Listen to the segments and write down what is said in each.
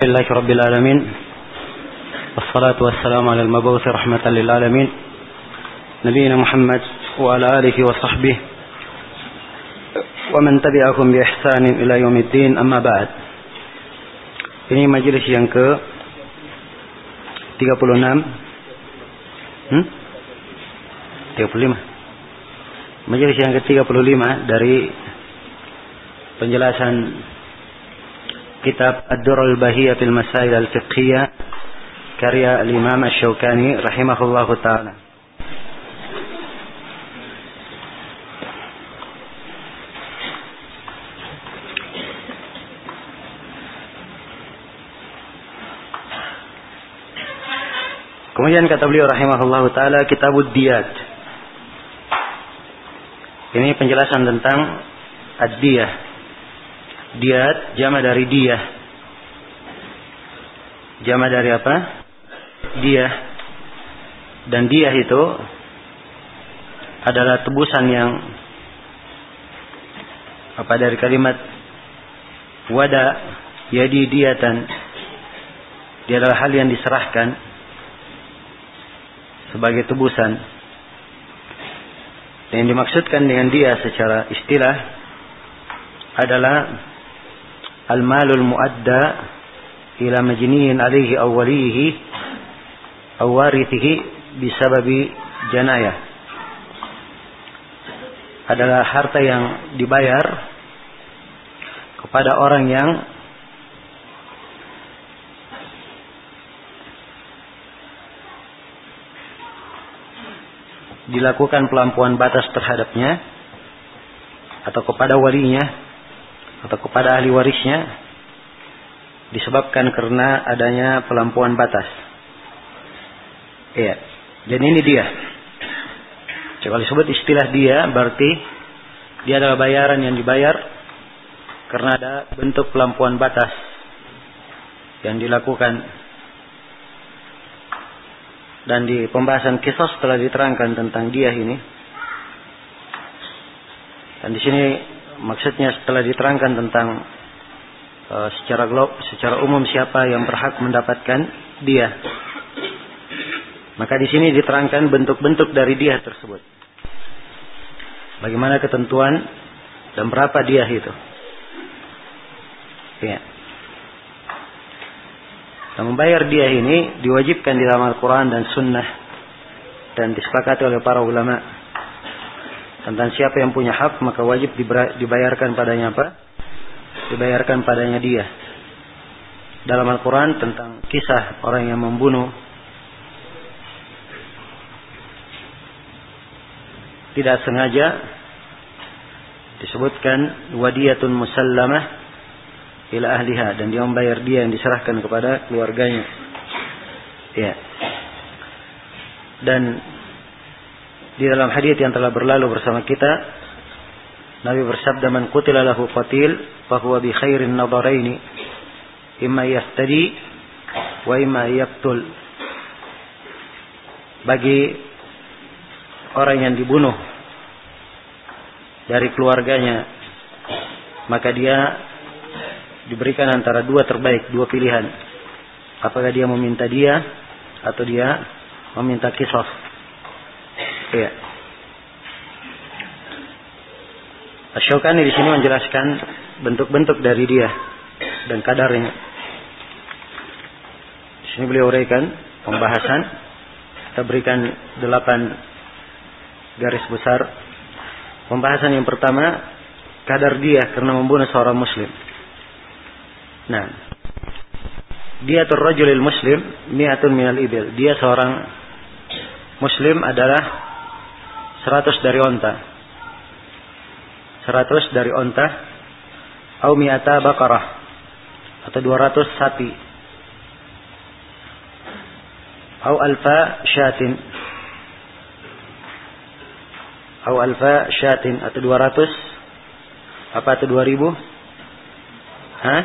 لله رب العالمين والصلاة والسلام على المبعوث رحمة للعالمين نبينا محمد وعلى آله وصحبه ومن تبعهم بإحسان إلى يوم الدين أما بعد Ini majelis yang ke 36 hmm? 35 Majelis yang ke 35 dari penjelasan kitab Ad-Durrul Bahiyah fil Masail Al-Fiqhiyah karya Al-Imam Asy-Syaukani taala. Kemudian kata beliau rahimahullahu taala Kitabud Diyat. Ini penjelasan tentang ad-diyah Diat jama dari dia. Jama dari apa? Dia. Dan dia itu adalah tebusan yang apa dari kalimat wada yadi diatan dia adalah hal yang diserahkan sebagai tebusan yang dimaksudkan dengan dia secara istilah adalah al-malul muadda ila majniin alaihi aw walihi aw warithihi bisababi janayah. Adalah harta yang dibayar kepada orang yang dilakukan pelampuan batas terhadapnya atau kepada walinya atau kepada ahli warisnya disebabkan karena adanya pelampuan batas. Iya. Dan ini dia. Coba disebut istilah dia berarti dia adalah bayaran yang dibayar karena ada bentuk pelampuan batas yang dilakukan dan di pembahasan kisos telah diterangkan tentang dia ini dan di sini maksudnya setelah diterangkan tentang uh, secara glob, secara umum siapa yang berhak mendapatkan dia. Maka di sini diterangkan bentuk-bentuk dari dia tersebut. Bagaimana ketentuan dan berapa dia itu. Ya. Dan membayar dia ini diwajibkan di dalam Al-Quran dan Sunnah dan disepakati oleh para ulama tentang siapa yang punya hak maka wajib dibayarkan padanya apa? Dibayarkan padanya dia. Dalam Al-Quran tentang kisah orang yang membunuh tidak sengaja disebutkan wadiyatun musallamah ila ahliha dan dia membayar dia yang diserahkan kepada keluarganya. Ya. Dan di dalam hadis yang telah berlalu bersama kita, Nabi bersabda man qutila lahu qatil fa huwa bi khairin nadaraini imma yaftadi wa imma yaqtul. Bagi orang yang dibunuh dari keluarganya maka dia diberikan antara dua terbaik, dua pilihan. Apakah dia meminta dia atau dia meminta kisah. Iya. Asyokani di sini menjelaskan bentuk-bentuk dari dia dan kadarnya. Di sini beliau uraikan pembahasan. Kita berikan delapan garis besar. Pembahasan yang pertama, kadar dia karena membunuh seorang muslim. Nah, dia rajulil muslim mi'atun minal ibil. Dia seorang muslim adalah 100 dari onta. 100 dari onta. Au mi'ata bakarah. Atau 200 sapi. Au alfa syatin. Au alfa syatin. Atau 200. Apa itu 2000? Hah?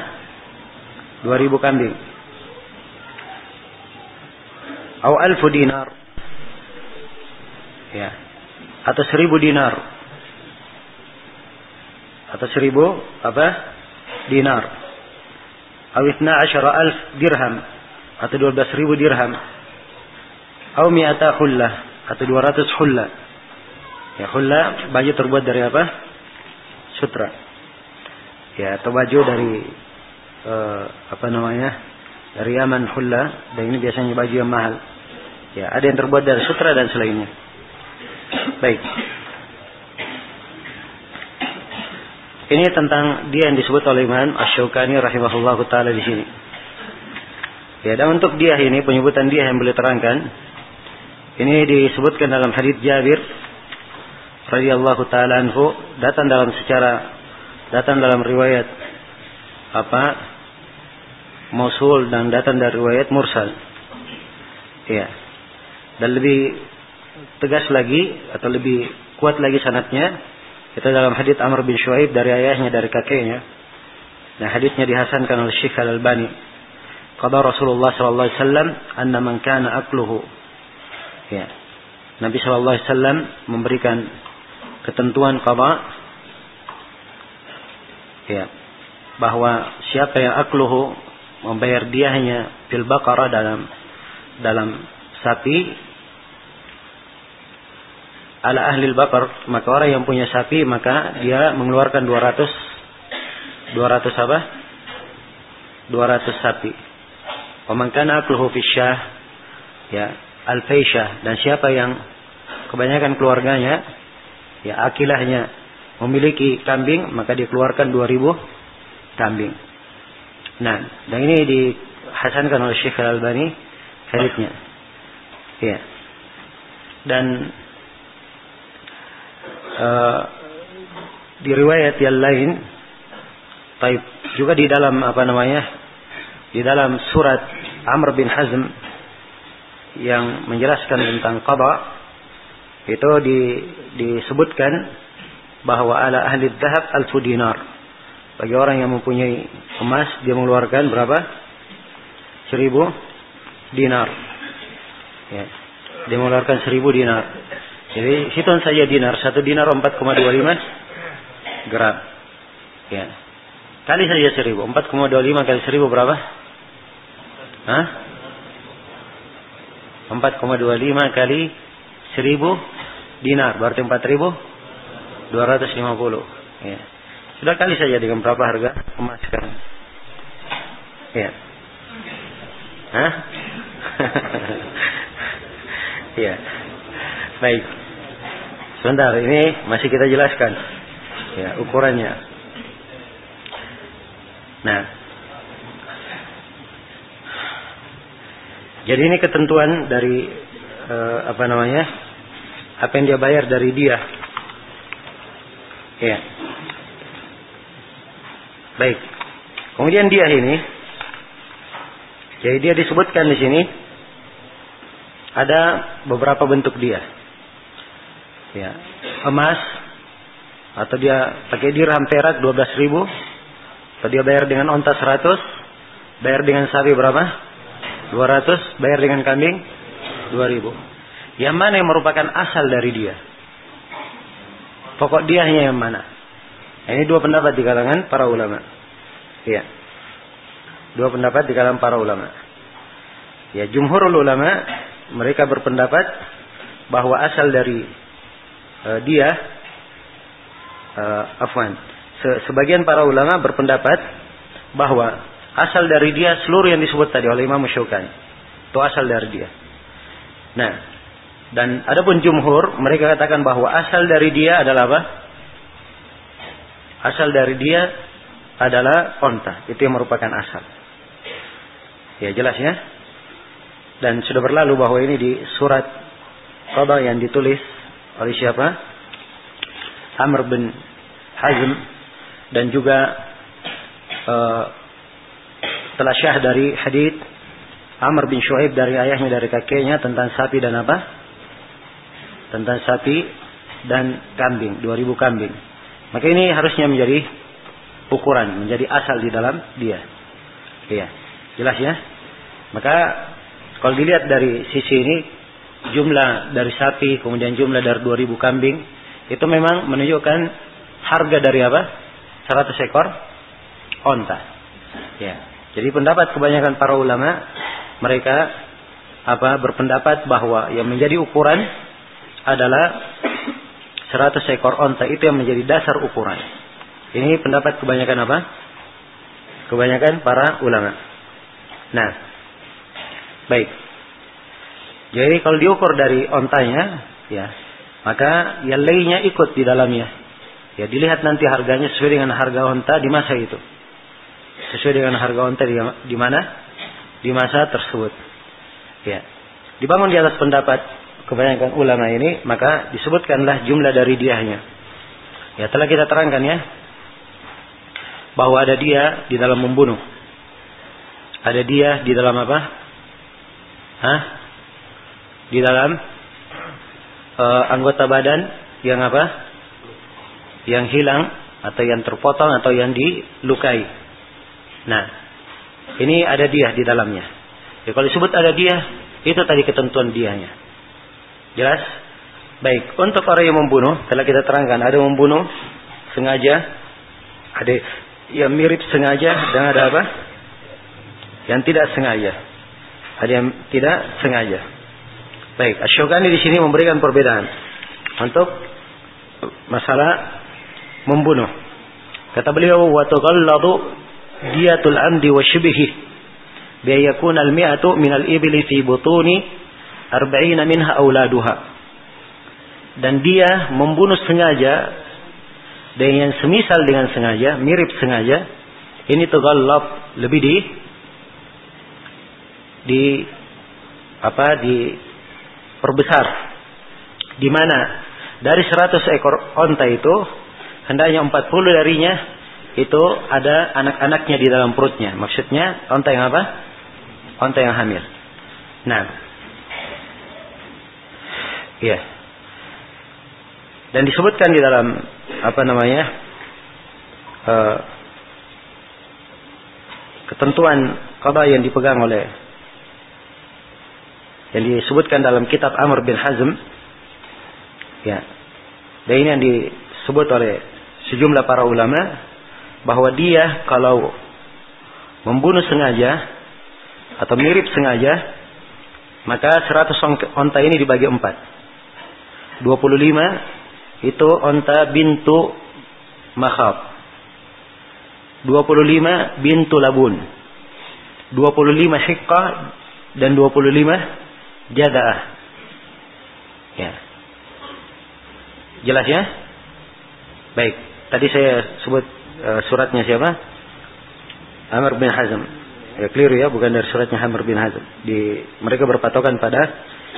2000 kambing. Au alfu dinar. Ya atau seribu dinar. Atau seribu apa? Dinar. Awithna asyara alf dirham. Atau 12 ribu dirham. Atau mi'ata hullah atau 200 hullah ya hullah baju terbuat dari apa? Sutra. Ya atau baju dari uh, apa namanya? Dari Yaman hullah dan ini biasanya baju yang mahal. Ya ada yang terbuat dari sutra dan selainnya baik Ini tentang dia yang disebut oleh Imam Ash-Shawqani rahimahullah taala di sini. Ya, dan untuk dia ini penyebutan dia yang boleh terangkan ini disebutkan dalam hadis Jabir radhiyallahu taala anhu datang dalam secara datang dalam riwayat apa Mosul dan datang dari riwayat Mursal. Ya. Dan lebih tegas lagi atau lebih kuat lagi sanatnya itu dalam hadits Amr bin Shuaib dari ayahnya dari kakeknya. Dan haditsnya dihasankan oleh Syekh Al-Albani. Qada Rasulullah sallallahu alaihi wasallam anna man kana akluhu ya. Nabi sallallahu alaihi wasallam memberikan ketentuan qada ya bahwa siapa yang akluhu membayar diahnya fil baqarah dalam dalam sapi ala ahli bakar maka orang yang punya sapi maka dia mengeluarkan 200 200 apa 200 sapi Pemangkana akluhu fisyah ya al-faisyah dan siapa yang kebanyakan keluarganya ya akilahnya memiliki kambing maka dia keluarkan 2000 kambing. Nah, dan ini dihasankan oleh Syekh Al-Albani hadisnya. Ya. Dan uh, di riwayat yang lain taib juga di dalam apa namanya di dalam surat Amr bin Hazm yang menjelaskan tentang qada itu di, disebutkan bahwa ala ahli dhahab alfu dinar. Bagi orang yang mempunyai emas dia mengeluarkan berapa? Seribu dinar. Ya. dia mengeluarkan seribu dinar jadi hitung saja dinar. Satu dinar 4,25 gram. Ya. Kali saja seribu. 4,25 kali seribu berapa? Hah? 4,25 kali seribu dinar. Berarti 4.250. Ya. Sudah kali saja dengan berapa harga emas sekarang? Ya. Hah? ya. Baik. Sebentar, ini masih kita jelaskan. Ya, ukurannya. Nah. Jadi ini ketentuan dari uh, apa namanya? Apa yang dia bayar dari dia. Ya. Baik. Kemudian dia ini jadi dia disebutkan di sini ada beberapa bentuk dia ya. Emas atau dia pakai dirham perak 12 ribu. Atau dia bayar dengan onta 100 bayar dengan sapi berapa? 200 bayar dengan kambing 2000 yang mana yang merupakan asal dari dia? Pokok dia hanya yang mana? Ini dua pendapat di kalangan para ulama. Ya dua pendapat di kalangan para ulama. Ya jumhurul ulama mereka berpendapat bahwa asal dari uh, dia uh, afwan se sebagian para ulama berpendapat bahwa asal dari dia seluruh yang disebut tadi oleh Imam Syaukani itu asal dari dia. Nah, dan adapun jumhur mereka katakan bahwa asal dari dia adalah apa? Asal dari dia adalah onta, itu yang merupakan asal. Ya jelas ya. Dan sudah berlalu bahwa ini di surat qada yang ditulis oleh siapa? Amr bin Hazm dan juga uh, telah syah dari hadith Amr bin Shu'aib dari ayahnya dari kakeknya tentang sapi dan apa? Tentang sapi dan kambing, 2000 kambing. Maka ini harusnya menjadi ukuran, menjadi asal di dalam dia. Iya. Jelas ya? Maka kalau dilihat dari sisi ini jumlah dari sapi, kemudian jumlah dari 2000 kambing, itu memang menunjukkan harga dari apa? 100 ekor onta. Ya. Jadi pendapat kebanyakan para ulama mereka apa berpendapat bahwa yang menjadi ukuran adalah 100 ekor onta itu yang menjadi dasar ukuran. Ini pendapat kebanyakan apa? Kebanyakan para ulama. Nah, baik. Jadi kalau diukur dari ontanya, ya, maka yang lainnya ikut di dalamnya. Ya, dilihat nanti harganya sesuai dengan harga onta di masa itu. Sesuai dengan harga onta di, di mana? Di masa tersebut. Ya. Dibangun di atas pendapat kebanyakan ulama ini, maka disebutkanlah jumlah dari diahnya. Ya, telah kita terangkan ya, bahwa ada dia di dalam membunuh. Ada dia di dalam apa? Hah? Di dalam uh, anggota badan yang apa? Yang hilang atau yang terpotong atau yang dilukai. Nah, ini ada dia di dalamnya. Ya, kalau disebut ada dia, itu tadi ketentuan dianya. Jelas? Baik, untuk orang yang membunuh, telah kita terangkan, ada membunuh sengaja, ada yang mirip sengaja dan ada apa? Yang tidak sengaja. Ada yang tidak sengaja. Baik, Asyokani di sini memberikan perbedaan untuk masalah membunuh. Kata beliau, "Wa tughalladu diyatul amdi wa shibhi bi yakuna al-mi'atu min al-ibli fi butuni arba'ina minha auladuha." Dan dia membunuh sengaja dan yang semisal dengan sengaja, mirip sengaja, ini tegallab lebih di di apa di perbesar. Di mana dari 100 ekor onta itu hendaknya 40 darinya itu ada anak-anaknya di dalam perutnya. Maksudnya onta yang apa? Onta yang hamil. Nah. Iya. Dan disebutkan di dalam apa namanya uh, ketentuan qada yang dipegang oleh yang disebutkan dalam kitab Amr bin Hazm ya dan ini yang disebut oleh sejumlah para ulama bahwa dia kalau membunuh sengaja atau mirip sengaja maka 100 onta ini dibagi empat 25 itu onta bintu makhab. 25 bintu labun. 25 hikka dan 25 jadaah. Ya. Jelas ya? Baik. Tadi saya sebut uh, suratnya siapa? Amr bin Hazm. Ya keliru ya, bukan dari suratnya Amr bin Hazm. Di mereka berpatokan pada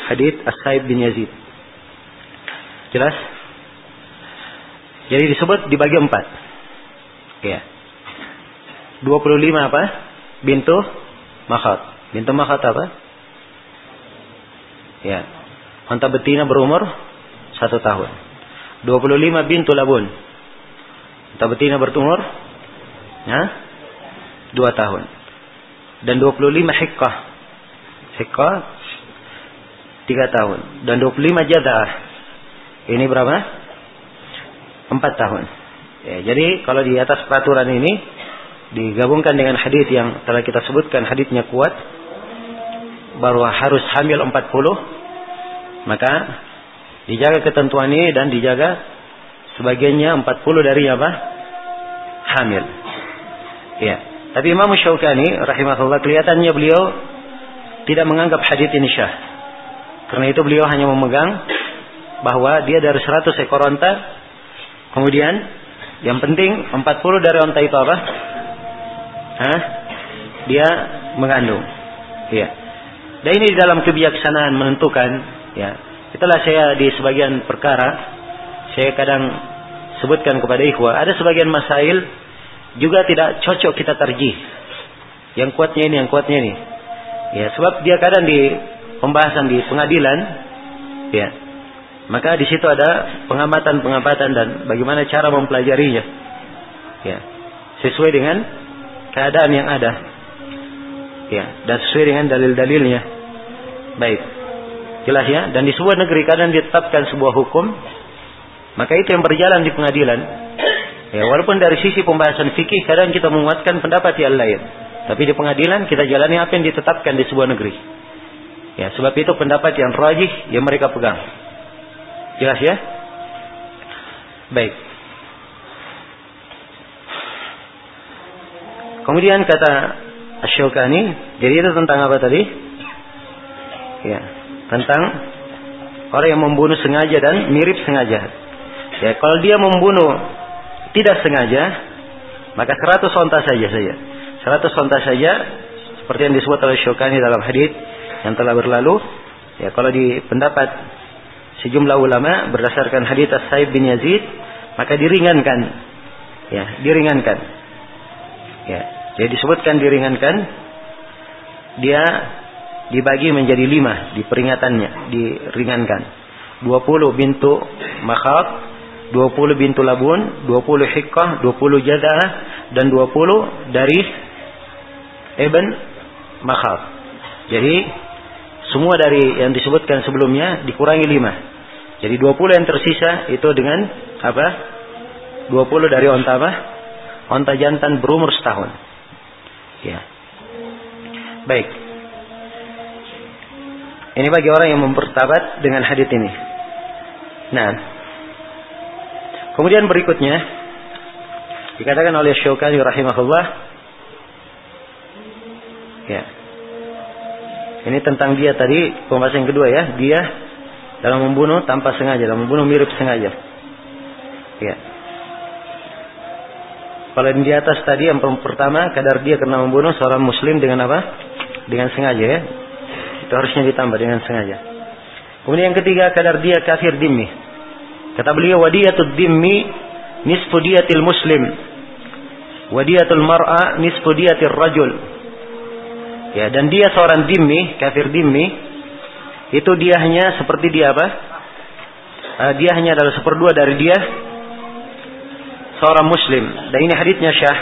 hadits As-Saib bin Yazid. Jelas? Jadi disebut dibagi empat. Ya. 25 apa? Bintu makhat. Bintu makhat apa? Ya. Unta betina berumur satu tahun. 25 bintu labun. Unta betina berumur ya, dua tahun. Dan 25 hikkah. Hikkah tiga tahun. Dan 25 jadah. Ini berapa? empat tahun. Ya, jadi kalau di atas peraturan ini digabungkan dengan hadis yang telah kita sebutkan hadisnya kuat bahwa harus hamil 40 maka dijaga ketentuan ini dan dijaga sebagiannya 40 dari apa? hamil. Ya. Tapi Imam Syaukani rahimahullah kelihatannya beliau tidak menganggap hadis ini syah. Karena itu beliau hanya memegang bahwa dia dari 100 ekor onta Kemudian yang penting 40 dari onta itu apa? Hah? Dia mengandung. Ya. Dan ini dalam kebijaksanaan menentukan ya. Itulah saya di sebagian perkara saya kadang sebutkan kepada ikhwah, ada sebagian masail juga tidak cocok kita terjih. Yang kuatnya ini, yang kuatnya ini. Ya, sebab dia kadang di pembahasan di pengadilan ya maka di situ ada pengamatan-pengamatan dan bagaimana cara mempelajarinya. Ya. Sesuai dengan keadaan yang ada. Ya, dan sesuai dengan dalil-dalilnya. Baik. Jelas ya, dan di sebuah negeri kadang ditetapkan sebuah hukum, maka itu yang berjalan di pengadilan. Ya, walaupun dari sisi pembahasan fikih kadang kita menguatkan pendapat yang lain. Tapi di pengadilan kita jalani apa yang ditetapkan di sebuah negeri. Ya, sebab itu pendapat yang rajih yang mereka pegang. Jelas ya? Baik. Kemudian kata Asyokani, jadi itu tentang apa tadi? Ya, tentang orang yang membunuh sengaja dan mirip sengaja. Ya, kalau dia membunuh tidak sengaja, maka 100 onta saja saja. 100 onta saja seperti yang disebut oleh Syukani dalam hadis yang telah berlalu. Ya, kalau di pendapat sejumlah ulama berdasarkan hadis As-Saib bin Yazid, maka diringankan. Ya, diringankan. Ya, jadi disebutkan diringankan dia dibagi menjadi lima di peringatannya diringankan 20 bintu makhat 20 bintu labun 20 hikkah 20 jadah dan 20 dari Ibn makhat jadi semua dari yang disebutkan sebelumnya dikurangi lima. Jadi 20 yang tersisa itu dengan apa? 20 dari onta apa? Onta jantan berumur setahun. Ya. Baik ini bagi orang yang mempertabat dengan hadis ini. Nah, kemudian berikutnya dikatakan oleh Syaukani rahimahullah ya. Ini tentang dia tadi pembahasan kedua ya, dia dalam membunuh tanpa sengaja, dalam membunuh mirip sengaja. Ya. Kalau di atas tadi yang pertama kadar dia karena membunuh seorang muslim dengan apa? Dengan sengaja ya. Itu harusnya ditambah dengan sengaja. Kemudian yang ketiga kadar dia kafir dimmi. Kata beliau wadiyatul dimmi nisfu diyatil muslim. Wadiyatul mar'a nisfu diyatil rajul. Ya, dan dia seorang dimmi, kafir dimmi, itu dia hanya seperti dia apa? Uh, dia hanya adalah seperdua dari dia seorang muslim. Dan ini hadisnya Syah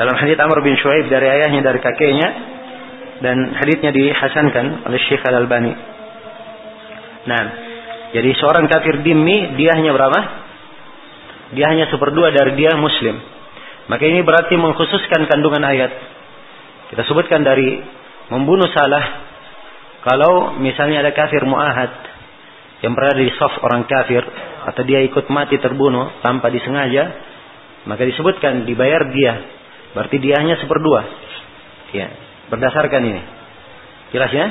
dalam hadis Amr bin Shuaib dari ayahnya dari kakeknya dan hadisnya dihasankan oleh Syekh Al Albani. Nah, jadi seorang kafir dimmi dia hanya berapa? Dia hanya seperdua dari dia muslim. Maka ini berarti mengkhususkan kandungan ayat. Kita sebutkan dari membunuh salah. Kalau misalnya ada kafir muahad yang berada di soft orang kafir atau dia ikut mati terbunuh tanpa disengaja, maka disebutkan dibayar dia. Berarti dia hanya seperdua. Ya, Berdasarkan ini. Jelas ya?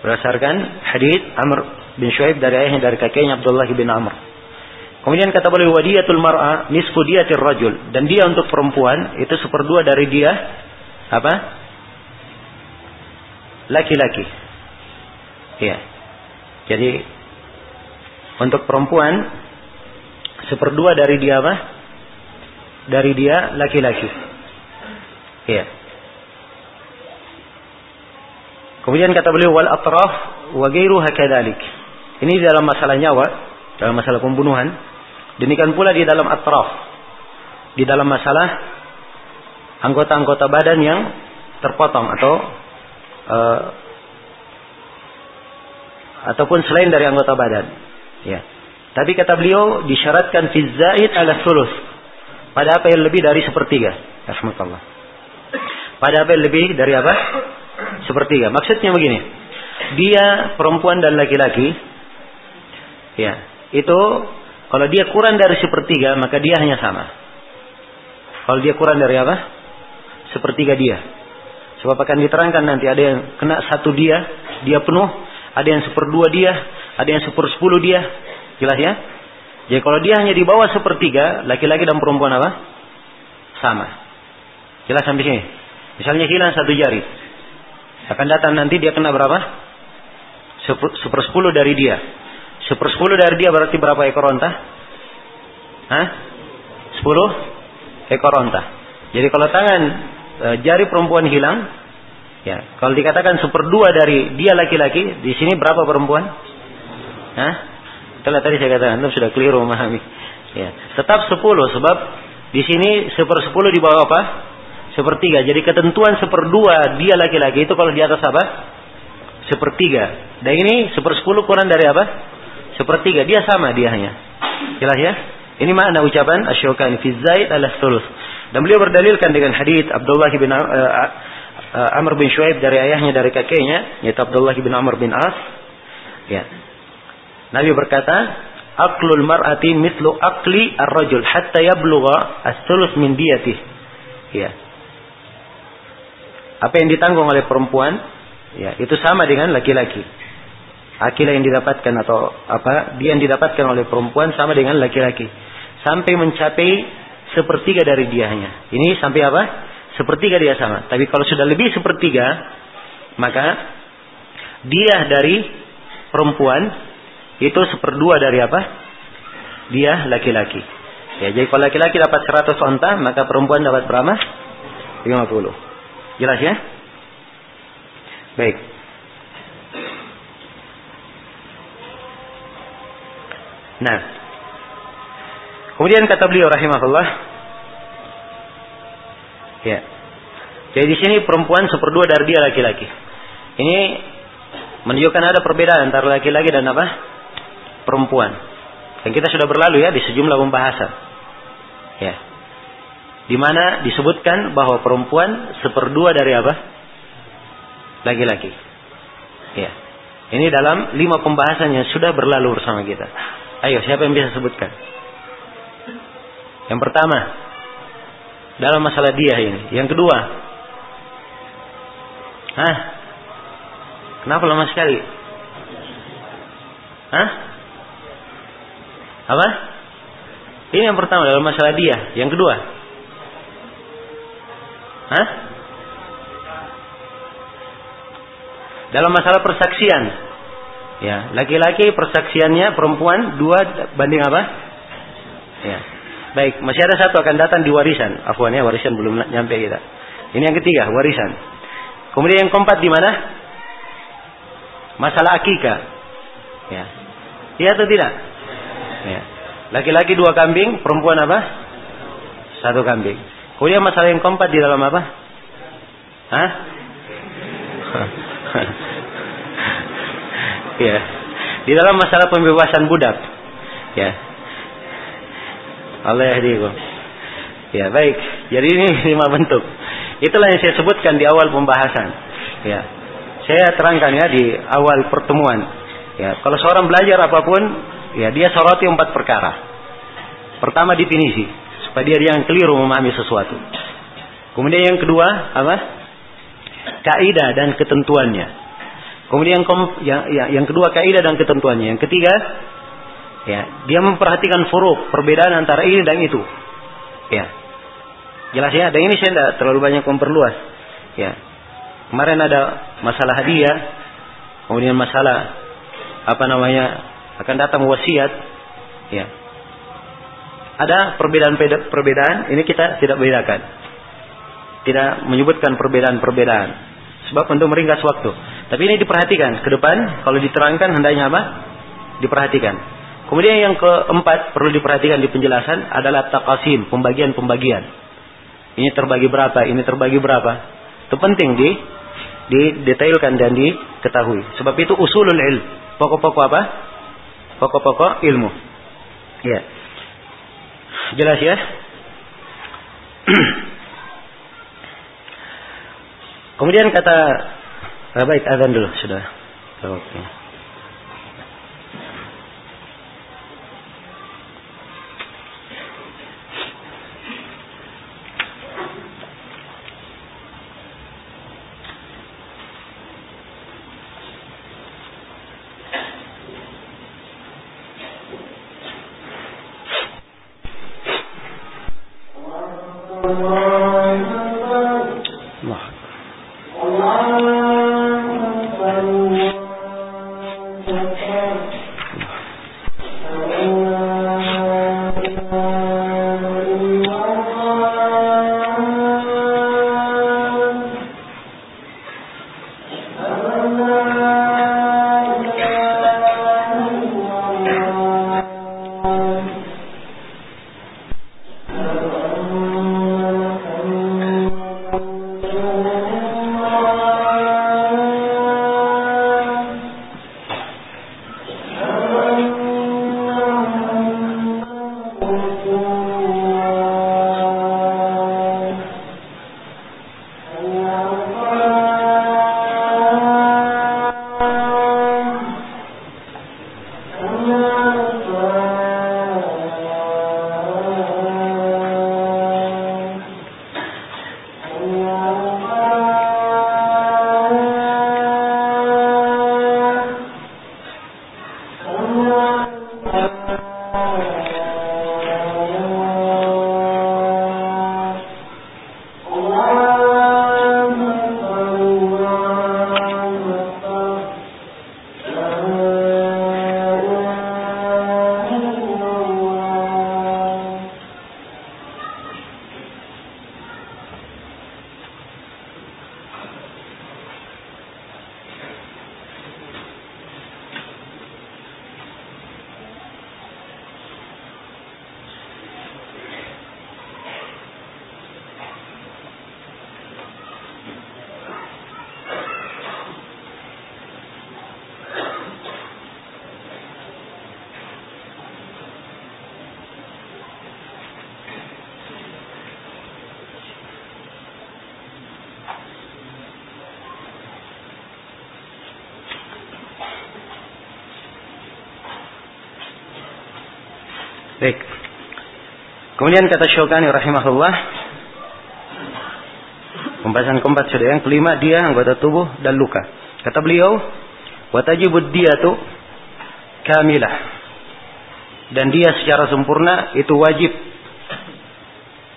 Berdasarkan hadis Amr bin Shuaib dari ayahnya dari kakeknya Abdullah bin Amr. Kemudian kata beliau wadiyatul mar'a nisfu diyatir rajul dan dia untuk perempuan itu seperdua dari dia apa? Laki-laki. Iya. Jadi untuk perempuan seperdua dari dia apa? Dari dia laki-laki. Iya. Kemudian kata beliau wal atraf wa ghairuha. Ini dalam masalah nyawa, dalam masalah pembunuhan. Demikian pula di dalam atraf. Di dalam masalah anggota-anggota badan yang terpotong atau uh, ataupun selain dari anggota badan. Ya. Tapi kata beliau disyaratkan fi zaid ala sulus. Pada apa yang lebih dari sepertiga. Rahmatullah. Pada apa yang lebih dari apa? Sepertiga. Maksudnya begini, dia perempuan dan laki-laki, ya itu kalau dia kurang dari sepertiga maka dia hanya sama. Kalau dia kurang dari apa? Sepertiga dia. Sebab akan diterangkan nanti ada yang kena satu dia, dia penuh, ada yang seperdua dia, ada yang sepersepuluh dia, jelas ya? Jadi kalau dia hanya di bawah sepertiga, laki-laki dan perempuan apa? Sama. Jelas sampai sini. Misalnya hilang satu jari, akan datang nanti dia kena berapa? Sepersepuluh dari dia. Sepersepuluh dari dia berarti berapa ekor onta? Hah? Sepuluh ekor onta. Jadi kalau tangan e, jari perempuan hilang, ya kalau dikatakan seperdua dari dia laki-laki, di sini berapa perempuan? Hah? Itulah tadi saya katakan, sudah keliru memahami. Ya, tetap sepuluh sebab di sini sepersepuluh di bawah apa? Sepertiga. Jadi ketentuan seperdua dia laki-laki itu kalau di atas apa? Sepertiga. Dan ini sepersepuluh kurang dari apa? Sepertiga. Dia sama dia hanya. Jelas ya? Ini makna ucapan asyukani fi zaid ala sulus. Dan beliau berdalilkan dengan hadis Abdullah bin uh, uh, Amr bin Shuaib dari ayahnya dari kakeknya yaitu Abdullah bin Amr bin As. Ya. Nabi berkata, "Aqlul mar'ati mithlu aqli ar-rajul hatta yablugha as-sulus min diyatih." Ya. Apa yang ditanggung oleh perempuan, ya, itu sama dengan laki-laki. Akilah yang didapatkan atau apa, dia yang didapatkan oleh perempuan sama dengan laki-laki. Sampai mencapai sepertiga dari diahnya. Ini sampai apa? Sepertiga dia sama. Tapi kalau sudah lebih sepertiga, maka dia dari perempuan itu seperdua dari apa? Dia laki-laki. Ya, jadi kalau laki-laki dapat 100 onta, maka perempuan dapat berapa? 50. Jelas ya? Baik. Nah, kemudian kata beliau rahimahullah, ya. Jadi di sini perempuan seperdua dari dia laki-laki. Ini menunjukkan ada perbedaan antara laki-laki dan apa? Perempuan. Dan kita sudah berlalu ya di sejumlah pembahasan. Ya. Di mana disebutkan bahwa perempuan seperdua dari apa? Laki-laki. Ya. Ini dalam lima pembahasan yang sudah berlalu bersama kita. Ayo, siapa yang bisa sebutkan? Yang pertama, dalam masalah dia ini. Yang kedua, Hah? Kenapa lama sekali? Hah? Apa? Ini yang pertama dalam masalah dia. Yang kedua? Hah? Dalam masalah persaksian. Ya, laki-laki persaksiannya perempuan dua banding apa? Ya. Baik, masih ada satu akan datang di warisan. Afwan ya, warisan belum nyampe kita. Ini yang ketiga, warisan. Kemudian yang keempat di mana? Masalah akikah. Ya. Iya atau tidak? Ya. Laki-laki dua kambing, perempuan apa? Satu kambing. Kemudian masalah yang keempat di dalam apa? Hah? ya. Di dalam masalah pembebasan budak. Ya. Allah yahdikum. Ya, baik. Jadi ini lima bentuk. Itulah yang saya sebutkan di awal pembahasan. Ya. Saya terangkan ya di awal pertemuan. Ya, kalau seorang belajar apa pun, ya dia soroti empat perkara. Pertama definisi, supaya dia yang keliru memahami sesuatu. Kemudian yang kedua, apa? Kaidah dan ketentuannya. Kemudian yang, yang, yang kedua kaidah dan ketentuannya. Yang ketiga, ya, dia memperhatikan furuk, perbedaan antara ini dan itu. Ya. Jelas ya, dan ini saya tidak terlalu banyak memperluas. Ya. Kemarin ada masalah hadiah, kemudian masalah apa namanya akan datang wasiat. Ya. Ada perbedaan-perbedaan, ini kita tidak bedakan. Tidak menyebutkan perbedaan-perbedaan. Sebab untuk meringkas waktu. Tapi ini diperhatikan. Ke depan, kalau diterangkan hendaknya apa? Diperhatikan. Kemudian yang keempat perlu diperhatikan di penjelasan adalah takasim, pembagian-pembagian. Ini terbagi berapa, ini terbagi berapa. Itu penting di didetailkan dan diketahui. Sebab itu usulul ilm. Pokok-pokok apa? Pokok-pokok ilmu. Ya. Jelas ya? Kemudian kata baik azan dulu sudah. Oke. Kemudian kata Syukani rahimahullah Pembahasan keempat sudah yang kelima dia anggota tubuh dan luka. Kata beliau, watajibud dia tu kamilah. Dan dia secara sempurna itu wajib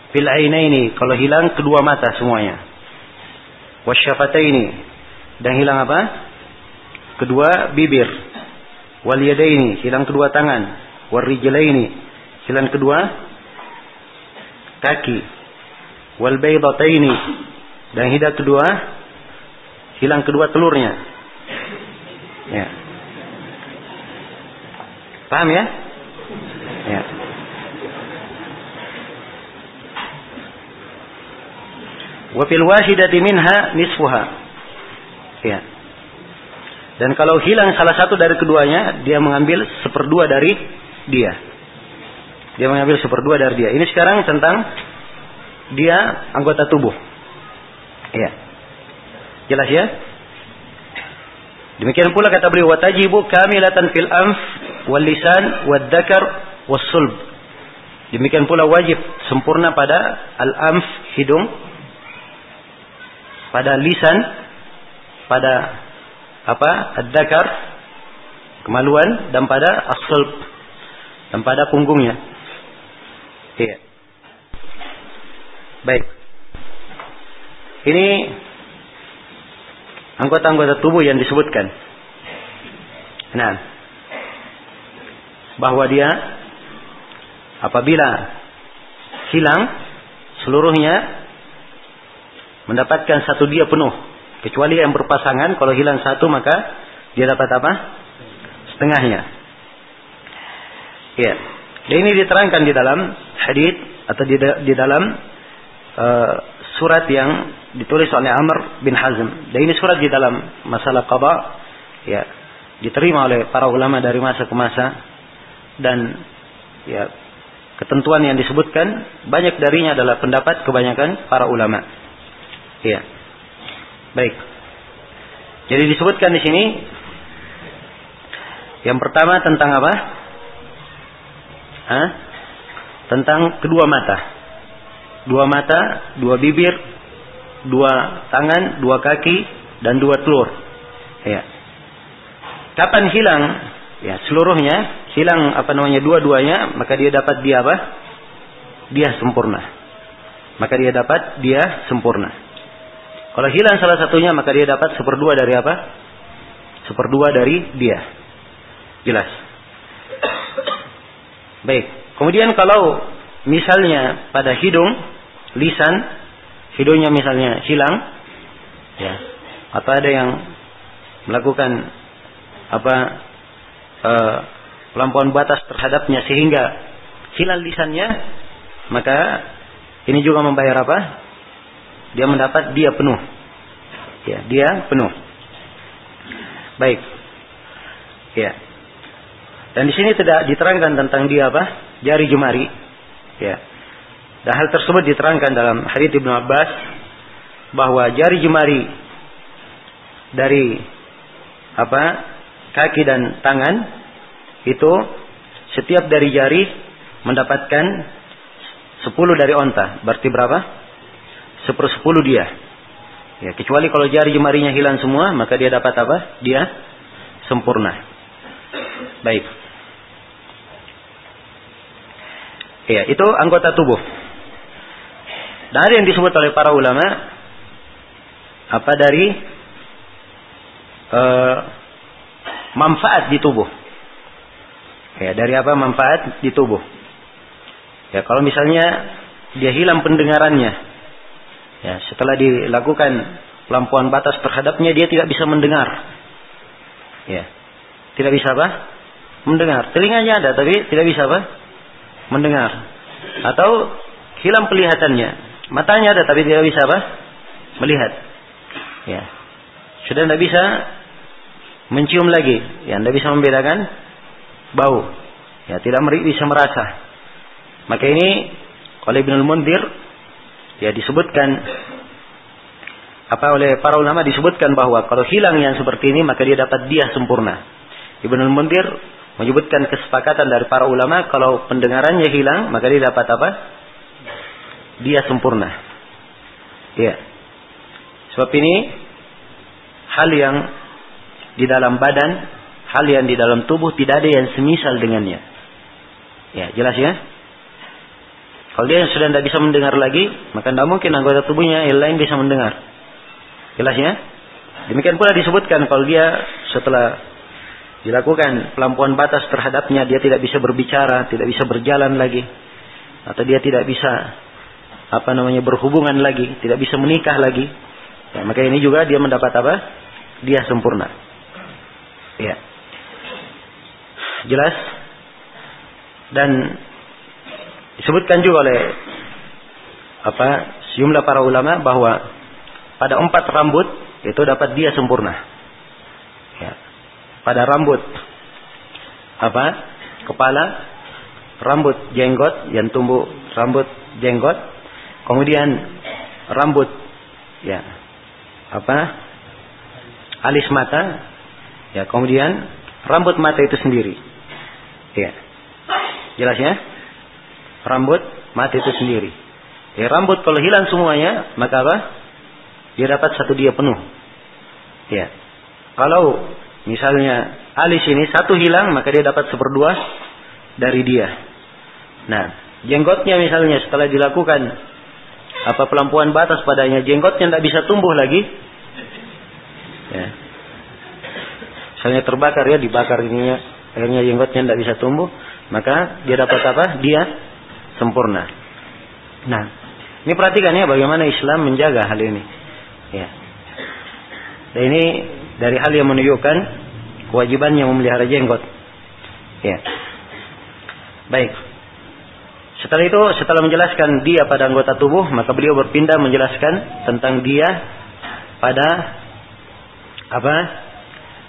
fil ini kalau hilang kedua mata semuanya. ini dan hilang apa? Kedua bibir. Wal yadaini hilang kedua tangan. Wal rijlaini hilang kedua kaki. Wal baydataini dan hidat kedua hilang kedua telurnya. Ya. Paham ya? Ya. Wa fil wahidati minha nisfuha. Ya. Dan kalau hilang salah satu dari keduanya, dia mengambil seperdua dari dia. Dia mengambil seperdua dari dia. Ini sekarang tentang dia anggota tubuh. Ya. Jelas ya? Demikian pula kata beliau watajibu kamilatan fil anf wal lisan wad dzakar was sulb. Demikian pula wajib sempurna pada al anf hidung pada lisan pada apa ad-dzakar kemaluan dan pada as-sulb dan pada punggungnya. Iya. Baik. Ini anggota-anggota tubuh yang disebutkan. Nah, bahwa dia apabila hilang seluruhnya mendapatkan satu dia penuh. Kecuali yang berpasangan, kalau hilang satu maka dia dapat apa? Setengahnya. Ya. Dan ini diterangkan di dalam hadis atau di, di dalam uh, surat yang ditulis oleh Amr bin Hazm. Dan ini surat di dalam masalah qada ya diterima oleh para ulama dari masa ke masa dan ya ketentuan yang disebutkan banyak darinya adalah pendapat kebanyakan para ulama. Ya. Baik. Jadi disebutkan di sini yang pertama tentang apa? Hah? Tentang kedua mata dua mata, dua bibir, dua tangan, dua kaki, dan dua telur. Ya. Kapan hilang? Ya, seluruhnya hilang apa namanya dua-duanya, maka dia dapat dia apa? Dia sempurna. Maka dia dapat dia sempurna. Kalau hilang salah satunya, maka dia dapat seperdua dari apa? Seperdua dari dia. Jelas. Baik. Kemudian kalau misalnya pada hidung, lisan, hidungnya misalnya hilang, ya, atau ada yang melakukan apa uh, pelampauan batas terhadapnya sehingga hilang lisannya, maka ini juga membayar apa? Dia mendapat dia penuh. Ya, dia penuh. Baik. Ya. Dan di sini tidak diterangkan tentang dia apa? Jari jemari. Ya. Dan hal tersebut diterangkan dalam hadits Ibnu Abbas bahwa jari jemari dari apa kaki dan tangan itu setiap dari jari mendapatkan sepuluh dari onta. Berarti berapa? Sepersepuluh dia. Ya, kecuali kalau jari jemarinya hilang semua, maka dia dapat apa? Dia sempurna. Baik. Ya, itu anggota tubuh. Dan ada yang disebut oleh para ulama apa dari uh, manfaat di tubuh. Ya, dari apa manfaat di tubuh. Ya, kalau misalnya dia hilang pendengarannya, ya, setelah dilakukan lampuan batas terhadapnya dia tidak bisa mendengar. Ya. Tidak bisa apa? Mendengar. Telinganya ada tapi tidak bisa apa? Mendengar. Atau hilang pelihatannya. Matanya ada tapi tidak bisa apa? Melihat. Ya. Sudah tidak bisa mencium lagi. Ya, tidak bisa membedakan bau. Ya, tidak bisa merasa. Maka ini oleh Ibnu Mundir ya disebutkan apa oleh para ulama disebutkan bahwa kalau hilang yang seperti ini maka dia dapat dia sempurna. Ibnu Mundir menyebutkan kesepakatan dari para ulama kalau pendengarannya hilang maka dia dapat apa? Dia sempurna. Ya. Sebab ini hal yang di dalam badan, hal yang di dalam tubuh tidak ada yang semisal dengannya. Ya, jelas ya? Kalau dia sudah tidak bisa mendengar lagi, maka tidak mungkin anggota tubuhnya yang lain bisa mendengar. Jelas ya? Demikian pula disebutkan kalau dia setelah dilakukan pelampuan batas terhadapnya, dia tidak bisa berbicara, tidak bisa berjalan lagi, atau dia tidak bisa apa namanya berhubungan lagi, tidak bisa menikah lagi. Ya, maka ini juga dia mendapat apa? Dia sempurna. Ya. Jelas? Dan disebutkan juga oleh apa sejumlah para ulama bahwa pada empat rambut itu dapat dia sempurna. Pada rambut apa kepala, rambut jenggot yang tumbuh rambut jenggot, kemudian rambut ya apa alis mata, ya kemudian rambut mata itu sendiri. Ya. Jelas ya? rambut mati itu sendiri. Ya, rambut kalau hilang semuanya, maka apa? Dia dapat satu dia penuh. Ya. Kalau misalnya alis ini satu hilang, maka dia dapat seperdua dari dia. Nah, jenggotnya misalnya setelah dilakukan apa pelampuan batas padanya, jenggotnya tidak bisa tumbuh lagi. Ya. Misalnya terbakar ya, dibakar ininya, akhirnya jenggotnya tidak bisa tumbuh, maka dia dapat apa? Dia sempurna. Nah, ini perhatikan ya bagaimana Islam menjaga hal ini. Ya. Dan ini dari hal yang menunjukkan kewajibannya memelihara jenggot. Ya. Baik. Setelah itu, setelah menjelaskan dia pada anggota tubuh, maka beliau berpindah menjelaskan tentang dia pada apa?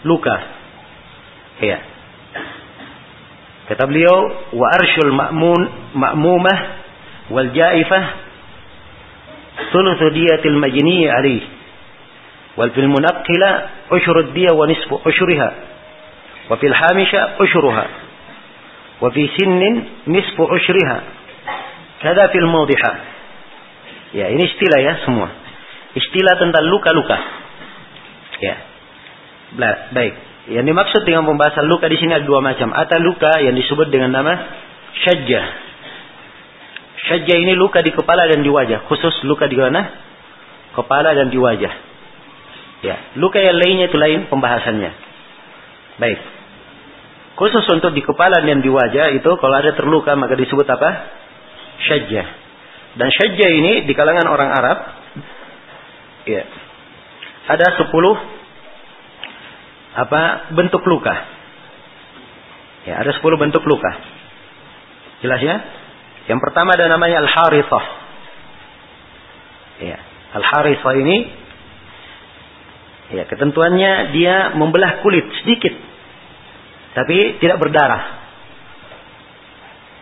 Luka. Ya. Kata beliau, wa arsyul ma'mun ma'mumah wal ja'ifah thuluthu diyatil majni alih wal fil munaqqila ushru diya wa nisfu ushriha wa fil hamisha ushruha wa fi sinnin nisfu ushriha kada fil mawdiha ya ini istilah ya semua istilah tentang luka-luka ya baik yang dimaksud dengan pembahasan luka di sini ada dua macam. Ada luka yang disebut dengan nama syajjah. Syajjah ini luka di kepala dan di wajah. Khusus luka di mana? Kepala dan di wajah. Ya, luka yang lainnya itu lain pembahasannya. Baik. Khusus untuk di kepala dan di wajah itu kalau ada terluka maka disebut apa? Syajjah. Dan syajjah ini di kalangan orang Arab ya. Ada sepuluh apa bentuk luka. Ya, ada 10 bentuk luka. Jelas ya? Yang pertama ada namanya al-harithah. Ya, al-harithah ini ya ketentuannya dia membelah kulit sedikit tapi tidak berdarah.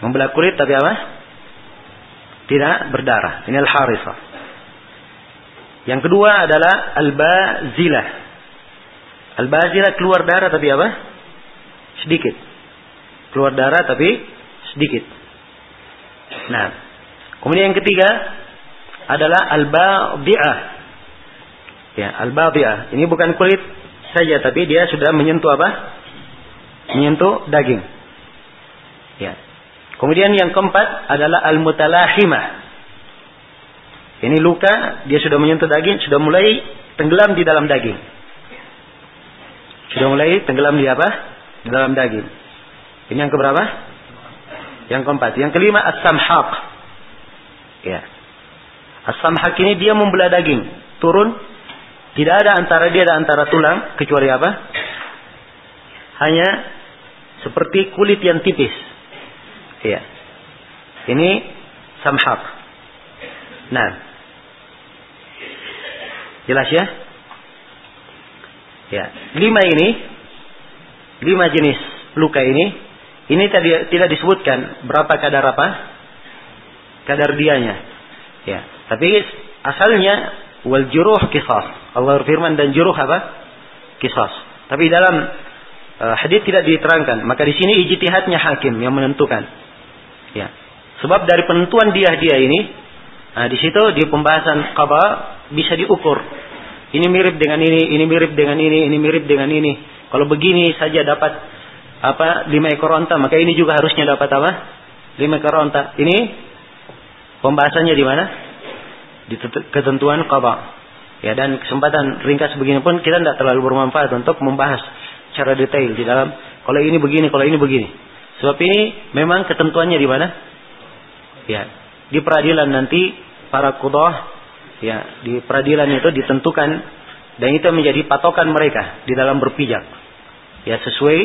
Membelah kulit tapi apa? Tidak berdarah. Ini al-harithah. Yang kedua adalah al-bazilah. Al-bazira keluar darah tapi apa? Sedikit. Keluar darah tapi sedikit. Nah, kemudian yang ketiga adalah al-badi'ah. Ya, al-badi'ah. Ini bukan kulit saja tapi dia sudah menyentuh apa? Menyentuh daging. Ya. Kemudian yang keempat adalah al-mutalahimah. Ini luka, dia sudah menyentuh daging, sudah mulai tenggelam di dalam daging. Sudah mulai tenggelam di apa? Di dalam daging. Ini yang keberapa? Yang keempat. Yang kelima as-samhaq. Ya. As-samhaq ini dia membelah daging, turun tidak ada antara dia dan antara tulang kecuali apa? Hanya seperti kulit yang tipis. Ya. Ini samhaq. Nah. Jelas ya? Ya, lima ini, lima jenis luka ini, ini tadi tidak disebutkan berapa kadar apa, kadar dianya. Ya, tapi asalnya wal juruh kisas. Allah berfirman dan juruh apa? Kisas. Tapi dalam uh, hadis tidak diterangkan. Maka di sini ijtihadnya hakim yang menentukan. Ya. Sebab dari penentuan dia dia ini, nah, di situ di pembahasan qada bisa diukur. Ini mirip dengan ini, ini mirip dengan ini, ini mirip dengan ini. Kalau begini saja dapat apa lima ekor onta, maka ini juga harusnya dapat apa? Lima ekor onta. Ini pembahasannya di mana? Ketentuan qada. Ya dan kesempatan ringkas begini pun kita tidak terlalu bermanfaat untuk membahas secara detail di dalam kalau ini begini, kalau ini begini. Sebab ini memang ketentuannya di mana? Ya, di peradilan nanti para kudoh ya di peradilan itu ditentukan dan itu menjadi patokan mereka di dalam berpijak. Ya sesuai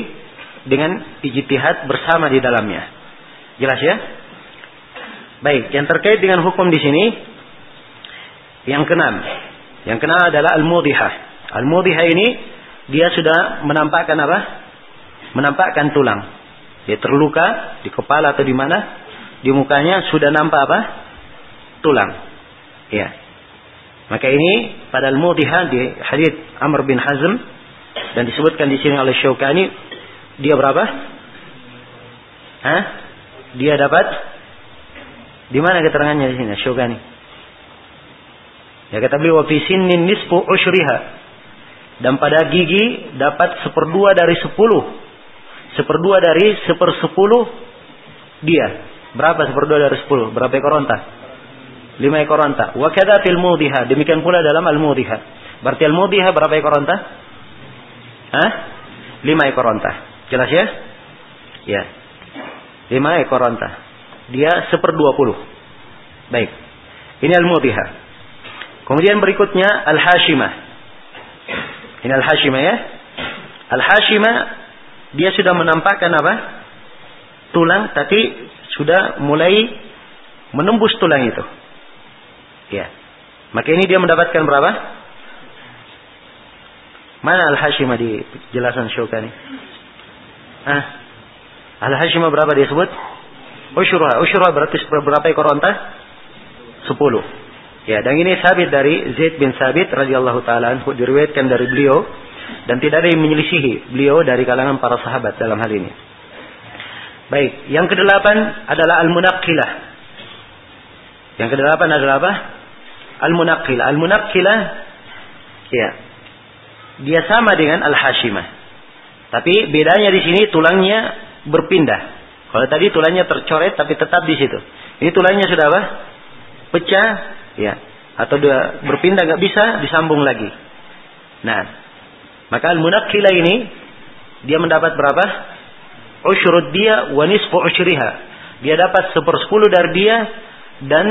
dengan ijtihad bersama di dalamnya. Jelas ya? Baik, yang terkait dengan hukum di sini yang keenam yang kenal adalah al-mudhihah. Al-mudhihah ini dia sudah menampakkan apa? Menampakkan tulang. Dia terluka di kepala atau di mana? Di mukanya sudah nampak apa? Tulang. Ya. Maka ini pada al-mudhihah di hadis Amr bin Hazm dan disebutkan di sini oleh Syaukani dia berapa? Hah? Dia dapat di mana keterangannya di sini Syaukani? Ya kata beliau fi sinnin nisfu usyriha. Dan pada gigi dapat seperdua dari sepuluh. Seperdua dari sepersepuluh dia. Berapa seperdua dari sepuluh? Berapa ekor onta? Lima ekor onta. Wa kada fil. Demikian pula dalam al mudhiha. Berarti al mudhiha berapa ekor onta? Hah? Lima ekor onta. Jelas ya? Ya. Lima ekor onta. Dia seperdua puluh. Baik. Ini al mudhiha. Kemudian berikutnya Al-Hashimah. Ini Al-Hashimah ya. Al-Hashimah dia sudah menampakkan apa? Tulang tapi sudah mulai menembus tulang itu. Ya. Maka ini dia mendapatkan berapa? Mana Al-Hashimah di jelasan Syukani? Ah. Al-Hashimah berapa dia sebut? Usyurah. Usyurah berarti berapa ekor onta? Sepuluh. Ya, dan ini sabit dari Zaid bin Sabit radhiyallahu taala anhu diriwayatkan dari beliau dan tidak ada yang menyelisihi beliau dari kalangan para sahabat dalam hal ini. Baik, yang kedelapan adalah al-munaqqilah. Yang kedelapan adalah apa? Al-munaqqilah. Al-munaqqilah ya. Dia sama dengan al-hashimah. Tapi bedanya di sini tulangnya berpindah. Kalau tadi tulangnya tercoret tapi tetap di situ. Ini tulangnya sudah apa? Pecah ya atau dia berpindah nggak bisa disambung lagi. Nah, maka al-munaqqila ini dia mendapat berapa? Usyrud dia wa nisfu usyriha. Dia dapat sepersepuluh dari dia dan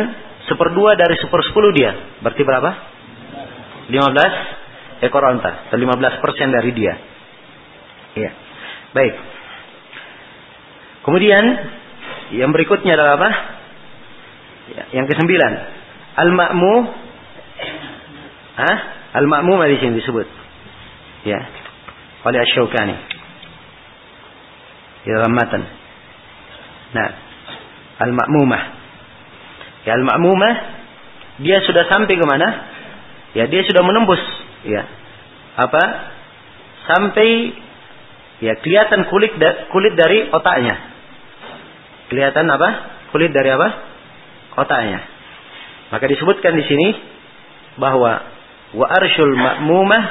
seperdua dari sepersepuluh dia. Berarti berapa? 15 ekor onta atau 15 persen dari dia. Ya. Baik. Kemudian yang berikutnya adalah apa? Ya, yang kesembilan Al-ma'mu Hah? Al-ma'mumah di sini disebut. Ya. Oleh Asy-Syaukani. Di dalam matan. Nah, al-ma'mumah. Ya, al-ma'mumah dia sudah sampai ke mana? Ya, dia sudah menembus ya. Apa? Sampai ya kelihatan kulit da, kulit dari otaknya. Kelihatan apa? Kulit dari apa? Otaknya. Maka disebutkan di sini bahwa wa arsyul ma'mumah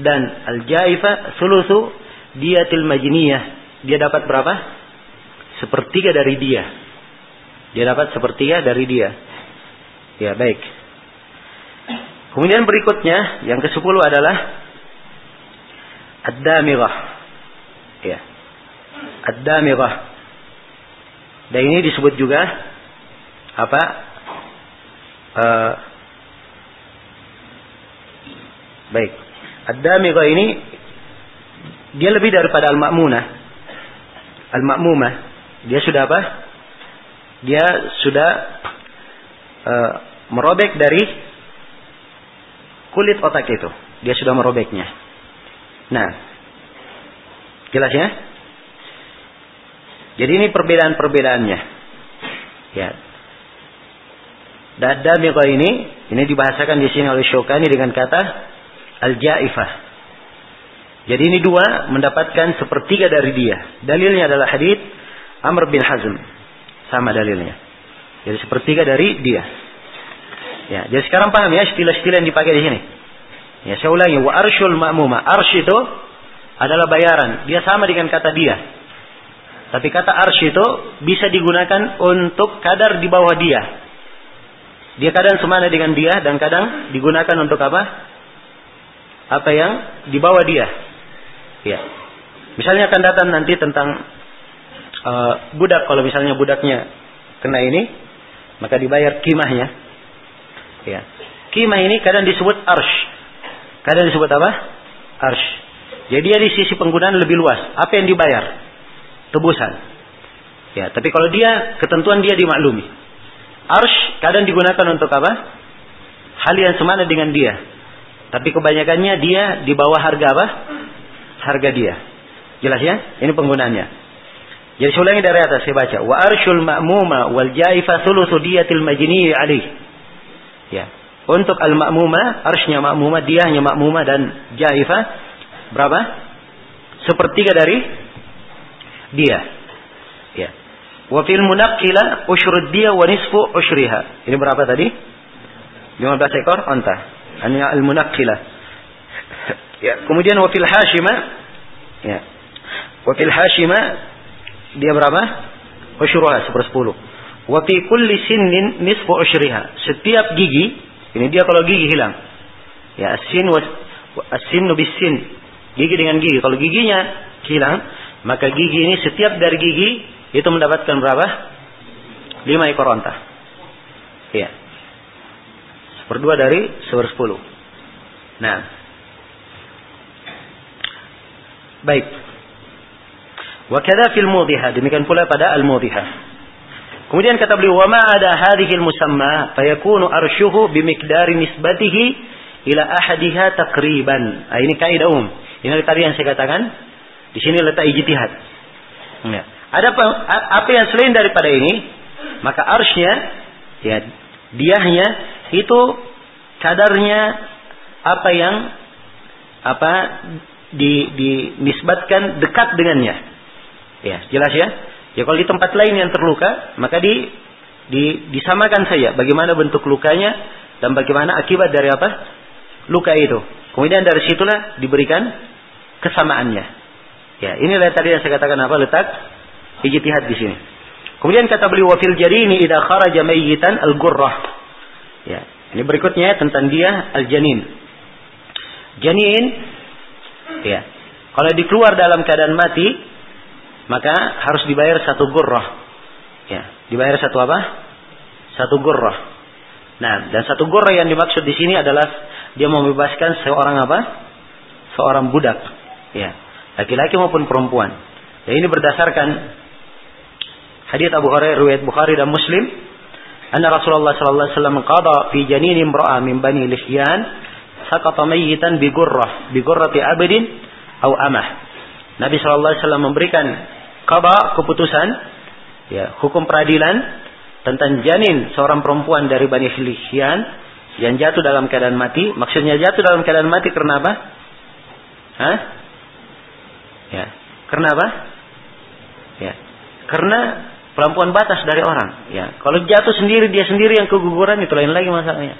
dan al-jaifa sulusu diatil majniyah. Dia dapat berapa? Sepertiga dari dia. Dia dapat sepertiga dari dia. Ya, baik. Kemudian berikutnya yang ke-10 adalah ad-damirah. Ya. Ad-damirah. Dan ini disebut juga apa? Uh, baik. Ad-damighah ini dia lebih daripada al-ma'munah. Al-ma'mumah dia sudah apa? Dia sudah uh, merobek dari kulit otak itu. Dia sudah merobeknya. Nah, jelas ya? Jadi ini perbedaan-perbedaannya. Ya, Dadamiqah ini ini dibahasakan di sini oleh Syukani dengan kata al-jaifah. Jadi ini dua mendapatkan sepertiga dari dia. Dalilnya adalah hadis Amr bin Hazm. Sama dalilnya. Jadi sepertiga dari dia. Ya, jadi sekarang paham ya istilah-istilah yang dipakai di sini. Ya, saya ulangi, wa arsyul ma'muma. Arsy itu adalah bayaran. Dia sama dengan kata dia. Tapi kata arsy itu bisa digunakan untuk kadar di bawah dia. Dia kadang semana dengan dia dan kadang digunakan untuk apa? Apa yang di bawah dia. Ya. Misalnya akan datang nanti tentang uh, budak kalau misalnya budaknya kena ini, maka dibayar kimahnya. Ya. Kimah ini kadang disebut arsh. Kadang disebut apa? Arsh. Jadi dia di sisi penggunaan lebih luas. Apa yang dibayar? Tebusan. Ya, tapi kalau dia ketentuan dia dimaklumi. Arsh kadang digunakan untuk apa? Hal yang semana dengan dia. Tapi kebanyakannya dia di bawah harga apa? harga dia. Jelas ya? Ini penggunaannya. Jadi saya ulangi dari atas saya baca. Wa arshul ma'muma wal jaifa thuluthu diyatil majni alih. Ya. Untuk al ma'muma, arshnya ma'muma, dia hanya ma'muma dan jaifa berapa? Sepertiga dari dia. Ya. Wa fil munaqqila ushrud dia wa nisfu ushriha. Ini berapa tadi? 15 ekor onta. Ini al munaqqila. Ya, kemudian wafil hashima ya. Wafil hashima dia berapa? Usyruha sepersepuluh. Wa fi kulli sinnin nisfu usyriha. Setiap gigi, ini dia kalau gigi hilang. Ya, asin was asin bisin. Gigi dengan gigi. Kalau giginya hilang, maka gigi ini setiap dari gigi itu mendapatkan berapa? Lima ekor onta. Ya. Seperdua dari sepersepuluh. Nah, Baik. Wa kadza fil mudhiha, demikian pula pada al mudhiha. Kemudian kata beliau, "Wa ma ada hadhihi al-musamma fayakunu arshuhu bimiqdari nisbatihi ila ahadiha takriban." Nah, ini kaidah umum. Ini tadi yang saya katakan, di sini letak ijtihad. Ya. Ada apa, apa yang selain daripada ini, maka arsnya, ya, diahnya itu kadarnya apa yang apa di, dinisbatkan dekat dengannya. Ya, jelas ya. Ya kalau di tempat lain yang terluka, maka di, di disamakan saja bagaimana bentuk lukanya dan bagaimana akibat dari apa? Luka itu. Kemudian dari situlah diberikan kesamaannya. Ya, inilah tadi yang saya katakan apa letak ijtihad di sini. Kemudian kata beliau wafil jarini idza kharaja mayyitan al-gurrah. Ya, ini berikutnya tentang dia al-janin. Janin Ya. Kalau dikeluar dalam keadaan mati, maka harus dibayar satu gurrah. Ya, dibayar satu apa? Satu gurrah. Nah, dan satu gurrah yang dimaksud di sini adalah dia membebaskan seorang apa? Seorang budak. Ya, laki-laki maupun perempuan. Ya, ini berdasarkan hadits Abu Hurairah riwayat Bukhari dan Muslim. Anna Rasulullah sallallahu alaihi wasallam qada fi janin imra'a min bani Lihyan sakata mayyitan bi gurrah, bi gurrati abdin au amah. Nabi sallallahu alaihi wasallam memberikan qada keputusan ya, hukum peradilan tentang janin seorang perempuan dari Bani Hilihyan yang jatuh dalam keadaan mati. Maksudnya jatuh dalam keadaan mati karena apa? Hah? Ya. Karena apa? Ya. Karena pelampuan batas dari orang. Ya. Kalau jatuh sendiri dia sendiri yang keguguran itu lain lagi masalahnya.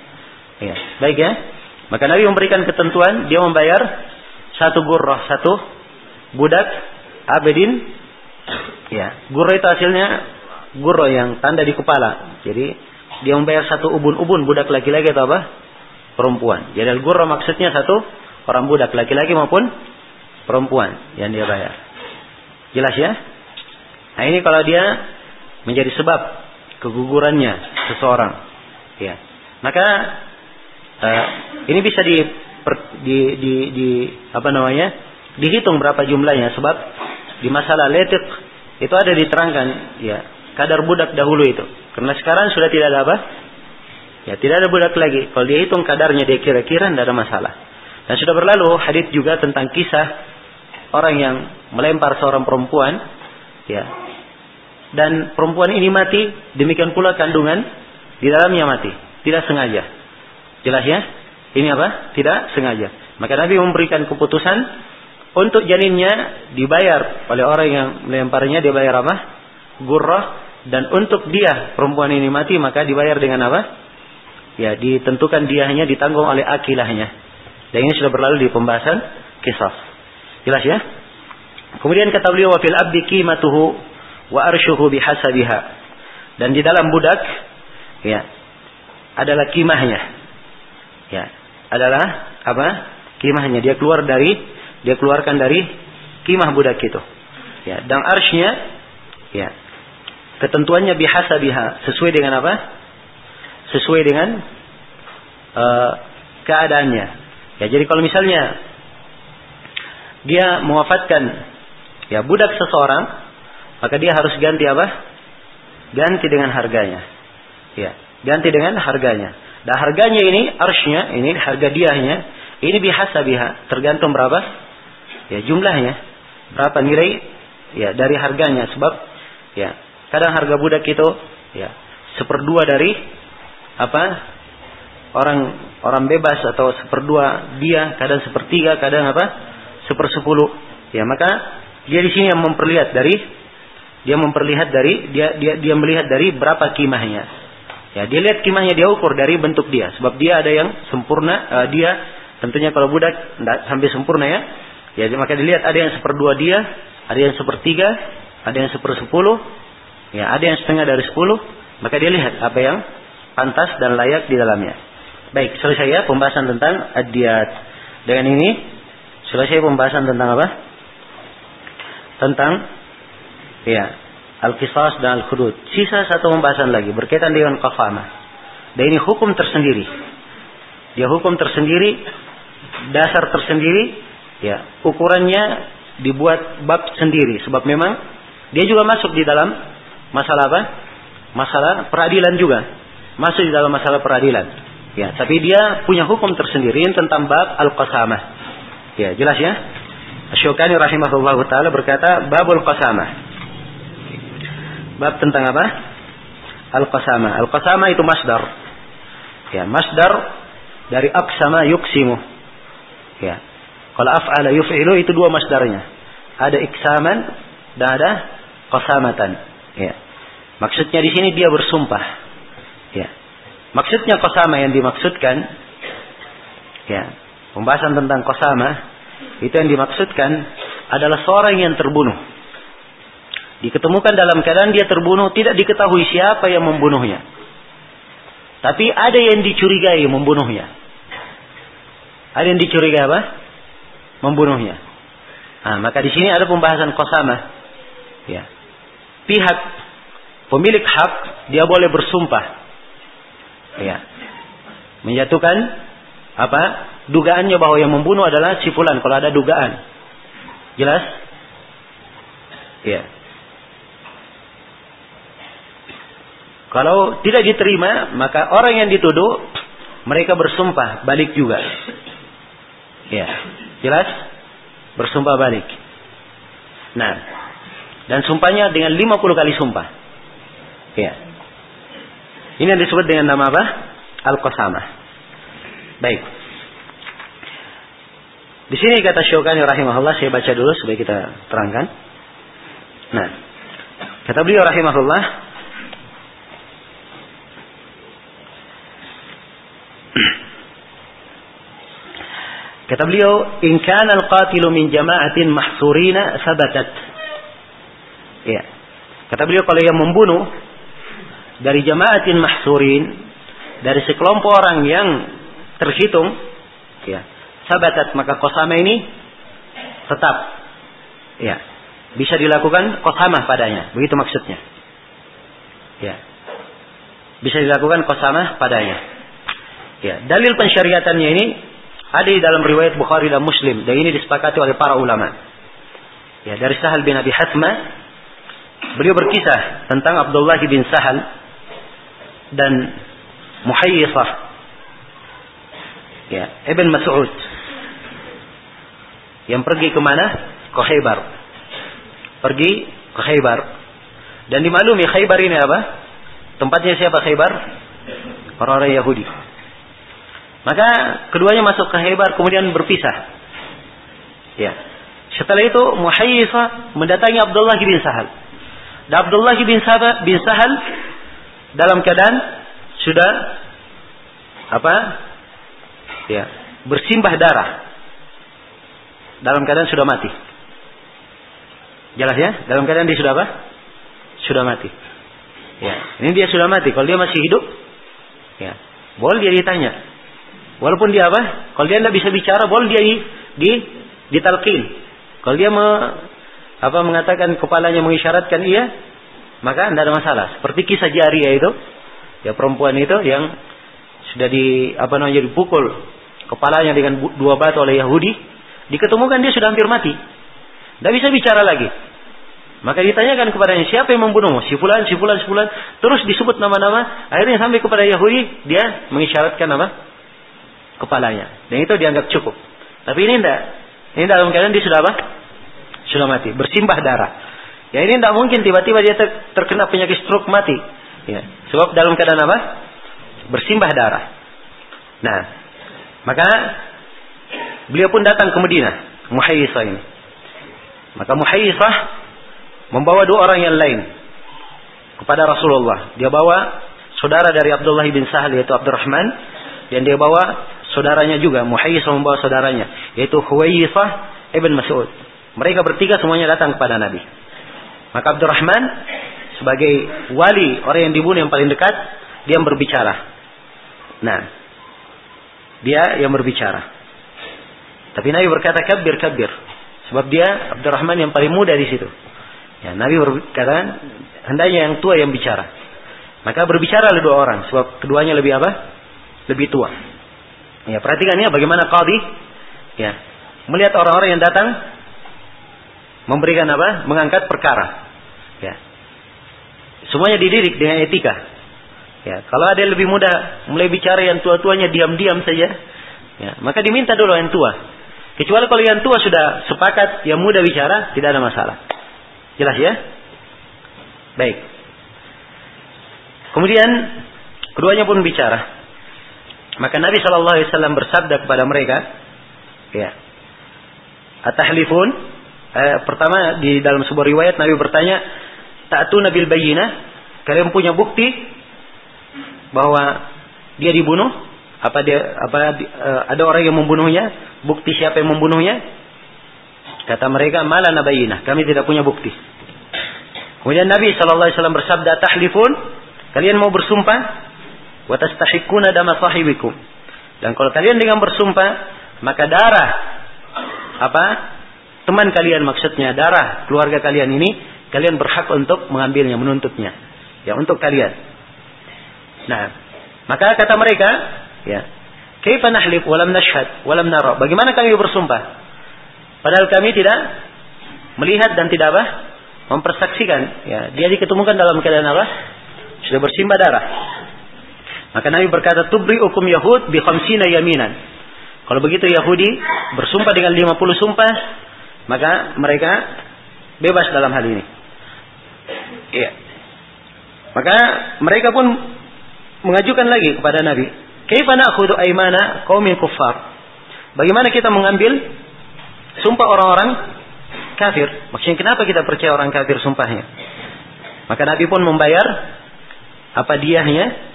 Ya. Baik ya. Maka Nabi memberikan ketentuan, dia membayar satu gurrah, satu budak abedin. Ya, gurrah itu hasilnya gurrah yang tanda di kepala. Jadi dia membayar satu ubun-ubun budak laki-laki atau apa? Perempuan. Jadi gurrah maksudnya satu orang budak laki-laki maupun perempuan yang dia bayar. Jelas ya? Nah ini kalau dia menjadi sebab kegugurannya seseorang. Ya. Maka uh, ini bisa di, per, di, di, di apa namanya dihitung berapa jumlahnya. Sebab di masalah letik itu ada diterangkan ya kadar budak dahulu itu. Karena sekarang sudah tidak ada apa? Ya tidak ada budak lagi. Kalau dia hitung kadarnya dia kira-kira tidak ada masalah. Dan sudah berlalu hadis juga tentang kisah orang yang melempar seorang perempuan ya dan perempuan ini mati demikian pula kandungan di dalamnya mati tidak sengaja Jelas ya? Ini apa? Tidak sengaja. Maka Nabi memberikan keputusan untuk janinnya dibayar oleh orang yang melemparnya dia bayar apa? Gurrah dan untuk dia perempuan ini mati maka dibayar dengan apa? Ya, ditentukan dia hanya ditanggung oleh akilahnya. Dan ini sudah berlalu di pembahasan kisah. Jelas ya? Kemudian kata beliau wa fil abdi qimatuhu wa arshuhu bihasabiha. Dan di dalam budak ya adalah kimahnya. Ya, adalah apa? Kimahnya dia keluar dari dia keluarkan dari kimah budak itu. Ya, dan arsnya ya ketentuannya biasa biha sesuai dengan apa? Sesuai dengan uh, keadaannya. Ya, jadi kalau misalnya dia mewafatkan ya budak seseorang, maka dia harus ganti apa? Ganti dengan harganya. Ya, ganti dengan harganya. Dan harganya ini arsnya, ini harga diahnya, ini biasa biha, tergantung berapa? Ya, jumlahnya. Berapa nilai ya dari harganya sebab ya kadang harga budak itu ya seperdua dari apa orang orang bebas atau seperdua dia kadang sepertiga kadang apa sepersepuluh ya maka dia di sini yang memperlihat dari dia memperlihat dari dia dia dia melihat dari berapa kimahnya ya dia lihat kimahnya dia ukur dari bentuk dia sebab dia ada yang sempurna uh, dia tentunya kalau budak tidak sampai sempurna ya Ya, maka dilihat ada yang seperdua dia, ada yang sepertiga, ada yang sepersepuluh, ya, ada yang setengah dari sepuluh. Maka dia lihat apa yang pantas dan layak di dalamnya. Baik, selesai ya pembahasan tentang adiat. Dengan ini selesai pembahasan tentang apa? Tentang ya al-qisas dan al-hudud. Sisa satu pembahasan lagi berkaitan dengan kafamah. Dan ini hukum tersendiri. Dia hukum tersendiri, dasar tersendiri Ya, ukurannya dibuat bab sendiri sebab memang dia juga masuk di dalam masalah apa? Masalah peradilan juga. Masuk di dalam masalah peradilan. Ya, tapi dia punya hukum tersendiri tentang bab al-qasamah. Ya, jelas ya? Asyukani rahimahullah taala berkata babul qasamah. Bab tentang apa? Al-qasamah. Al-qasamah itu masdar. Ya, masdar dari aksama yuksimu. Ya, kalau af'ala yuf'ilu itu dua masdarnya. Ada iksaman dan ada qasamatan. Ya. Maksudnya di sini dia bersumpah. Ya. Maksudnya qasama yang dimaksudkan ya, pembahasan tentang qasama itu yang dimaksudkan adalah seorang yang terbunuh. Diketemukan dalam keadaan dia terbunuh, tidak diketahui siapa yang membunuhnya. Tapi ada yang dicurigai membunuhnya. Ada yang dicurigai apa? membunuhnya. Nah, maka di sini ada pembahasan kosama. Ya. Pihak pemilik hak dia boleh bersumpah. Ya. Menjatuhkan apa? Dugaannya bahwa yang membunuh adalah si kalau ada dugaan. Jelas? Ya. Kalau tidak diterima, maka orang yang dituduh mereka bersumpah balik juga. Ya. Jelas? Bersumpah balik. Nah, dan sumpahnya dengan 50 kali sumpah. Ya. Ini yang disebut dengan nama apa? Al-Qasamah. Baik. Di sini kata Syukani rahimahullah, saya baca dulu supaya kita terangkan. Nah, kata beliau rahimahullah, Kata beliau, "In kana al-qatilu min jama'atin mahsurina sabatat." Ya. Kata beliau kalau yang membunuh dari jama'atin mahsurin dari sekelompok orang yang terhitung ya, sabatat maka kosama ini tetap ya bisa dilakukan kosamah padanya begitu maksudnya ya bisa dilakukan kosamah padanya ya dalil pensyariatannya ini ada di dalam riwayat Bukhari dan Muslim dan ini disepakati oleh para ulama. Ya, dari Sahal bin Abi Hatma beliau berkisah tentang Abdullah bin Sahal dan Muhayyisah ya, Ibn Mas'ud yang pergi ke mana? Ke Khaybar. Pergi ke Khaybar. Dan dimaklumi Khaybar ini apa? Tempatnya siapa Khaybar? Orang-orang Yahudi. Maka keduanya masuk ke Hebar kemudian berpisah. Ya. Setelah itu Muhayyisah mendatangi Abdullah bin Sahal. Dan Abdullah bin Sahal, bin Sahal dalam keadaan sudah apa? Ya, bersimbah darah. Dalam keadaan sudah mati. Jelas ya? Dalam keadaan dia sudah apa? Sudah mati. Ya, ini dia sudah mati. Kalau dia masih hidup, ya, boleh dia ditanya. Walaupun dia apa? Kalau dia tidak bisa bicara, boleh dia di, di ditalkin. Kalau dia me, apa mengatakan kepalanya mengisyaratkan iya, maka tidak ada masalah. Seperti kisah Jaria itu, ya perempuan itu yang sudah di apa namanya dipukul kepalanya dengan dua batu oleh Yahudi, diketemukan dia sudah hampir mati. Tidak bisa bicara lagi. Maka ditanyakan kepadanya siapa yang membunuhmu? Si fulan, si fulan, si fulan. Terus disebut nama-nama. Akhirnya sampai kepada Yahudi, dia mengisyaratkan apa? Kepalanya. Dan itu dianggap cukup. Tapi ini tidak. Ini dalam keadaan dia sudah apa? Sudah mati. Bersimbah darah. Ya ini tidak mungkin tiba-tiba dia terkena penyakit stroke mati. Ya. Sebab dalam keadaan apa? Bersimbah darah. Nah, maka beliau pun datang ke Madinah, Muhayyisah ini. Maka Muhayyisah membawa dua orang yang lain kepada Rasulullah. Dia bawa saudara dari Abdullah bin Sahal yaitu Abdurrahman dan dia bawa saudaranya juga Muhayyisah membawa saudaranya yaitu Huwayyisah ibn Mas'ud. Mereka bertiga semuanya datang kepada Nabi. Maka Abdurrahman sebagai wali orang yang dibunuh yang paling dekat dia yang berbicara. Nah, dia yang berbicara. Tapi Nabi berkata kabir kabir sebab dia Abdurrahman yang paling muda di situ. Ya, Nabi berkata, hendaknya yang tua yang bicara. Maka berbicara oleh dua orang, sebab keduanya lebih apa? Lebih tua. Ya, perhatikan ya bagaimana qadhi ya, melihat orang-orang yang datang memberikan apa? Mengangkat perkara. Ya. Semuanya dididik dengan etika. Ya, kalau ada yang lebih muda mulai bicara yang tua-tuanya diam-diam saja, ya, maka diminta dulu yang tua. Kecuali kalau yang tua sudah sepakat, yang muda bicara, tidak ada masalah. Jelas ya? Baik. Kemudian keduanya pun bicara. Maka Nabi Shallallahu Alaihi Wasallam bersabda kepada mereka, ya, atahlifun. Eh, pertama di dalam sebuah riwayat Nabi bertanya, ta'tu nabil bayina, kalian punya bukti bahwa dia dibunuh? Apa dia apa eh, ada orang yang membunuhnya? Bukti siapa yang membunuhnya? Kata mereka, malah nabayinah. Kami tidak punya bukti. Kemudian Nabi SAW bersabda, tahlifun. Kalian mau bersumpah. Watastahikuna dama sahibikum. Dan kalau kalian dengan bersumpah, maka darah apa teman kalian maksudnya darah keluarga kalian ini kalian berhak untuk mengambilnya menuntutnya ya untuk kalian nah maka kata mereka ya kaifa nahlif walam nashhad walam nara bagaimana kami bersumpah Padahal kami tidak melihat dan tidak apa? Mempersaksikan. Ya, dia diketemukan dalam keadaan apa? Sudah bersimbah darah. Maka Nabi berkata, Tubri hukum Yahud bi khamsina yaminan. Kalau begitu Yahudi bersumpah dengan 50 sumpah, maka mereka bebas dalam hal ini. Iya. Maka mereka pun mengajukan lagi kepada Nabi, "Kaifa na'khudhu aymana qaumin kuffar?" Bagaimana kita mengambil Sumpah orang-orang kafir. Maksudnya kenapa kita percaya orang kafir sumpahnya? Maka Nabi pun membayar apa diahnya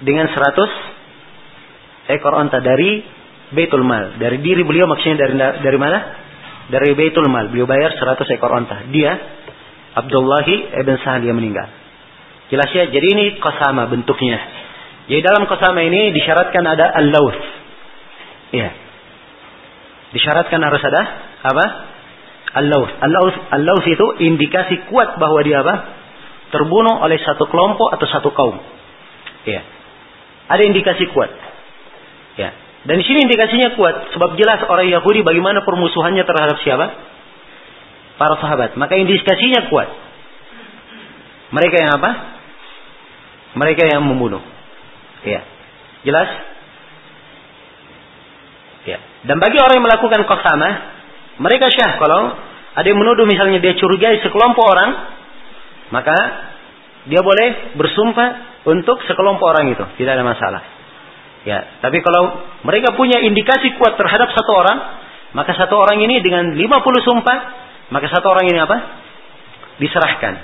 dengan 100 ekor onta dari Baitul Mal. Dari diri beliau maksudnya dari dari mana? Dari Baitul Mal. Beliau bayar 100 ekor onta. Dia Abdullahi ibn Sahal yang meninggal. Jelas ya, jadi ini kosama bentuknya. Jadi dalam kosama ini disyaratkan ada al-lawth. Ya, Disyaratkan harus ada apa? Al-laus. Al-laus, al-laus itu indikasi kuat bahwa dia apa? Terbunuh oleh satu kelompok atau satu kaum. Ya. Ada indikasi kuat. Ya. Dan di sini indikasinya kuat sebab jelas orang Yahudi bagaimana permusuhannya terhadap siapa? Para sahabat. Maka indikasinya kuat. Mereka yang apa? Mereka yang membunuh. Ya. Jelas? Ya. Dan bagi orang yang melakukan kosama, mereka syah kalau ada yang menuduh misalnya dia curigai sekelompok orang, maka dia boleh bersumpah untuk sekelompok orang itu, tidak ada masalah. Ya, tapi kalau mereka punya indikasi kuat terhadap satu orang, maka satu orang ini dengan 50 sumpah, maka satu orang ini apa? Diserahkan.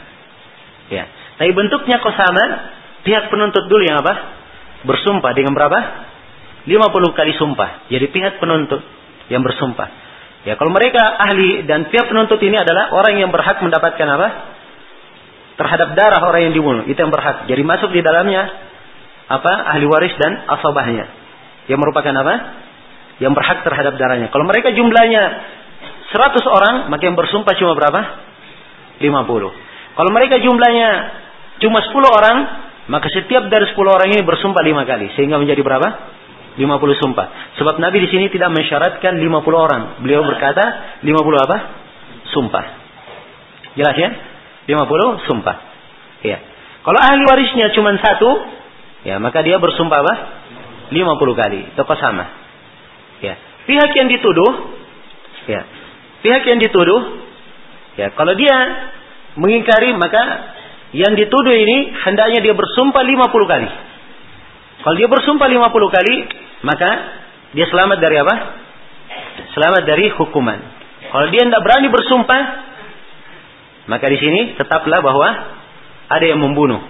Ya. Tapi bentuknya kosama, pihak penuntut dulu yang apa? Bersumpah dengan berapa? 50 kali sumpah. Jadi pihak penuntut yang bersumpah. Ya, kalau mereka ahli dan pihak penuntut ini adalah orang yang berhak mendapatkan apa? Terhadap darah orang yang dibunuh. Itu yang berhak. Jadi masuk di dalamnya apa? Ahli waris dan asabahnya. Yang merupakan apa? Yang berhak terhadap darahnya. Kalau mereka jumlahnya 100 orang, maka yang bersumpah cuma berapa? 50. Kalau mereka jumlahnya cuma 10 orang, maka setiap dari 10 orang ini bersumpah 5 kali. Sehingga menjadi berapa? 50 sumpah. Sebab Nabi di sini tidak mensyaratkan 50 orang. Beliau berkata 50 apa? Sumpah. Jelas ya? 50 sumpah. Ya. Kalau ahli warisnya cuma satu, ya maka dia bersumpah apa? 50 kali. Toko sama. Ya. Pihak yang dituduh, ya. Pihak yang dituduh, ya kalau dia mengingkari maka yang dituduh ini hendaknya dia bersumpah 50 kali. Kalau dia bersumpah 50 kali, maka dia selamat dari apa? Selamat dari hukuman. Kalau dia tidak berani bersumpah, maka di sini tetaplah bahwa ada yang membunuh.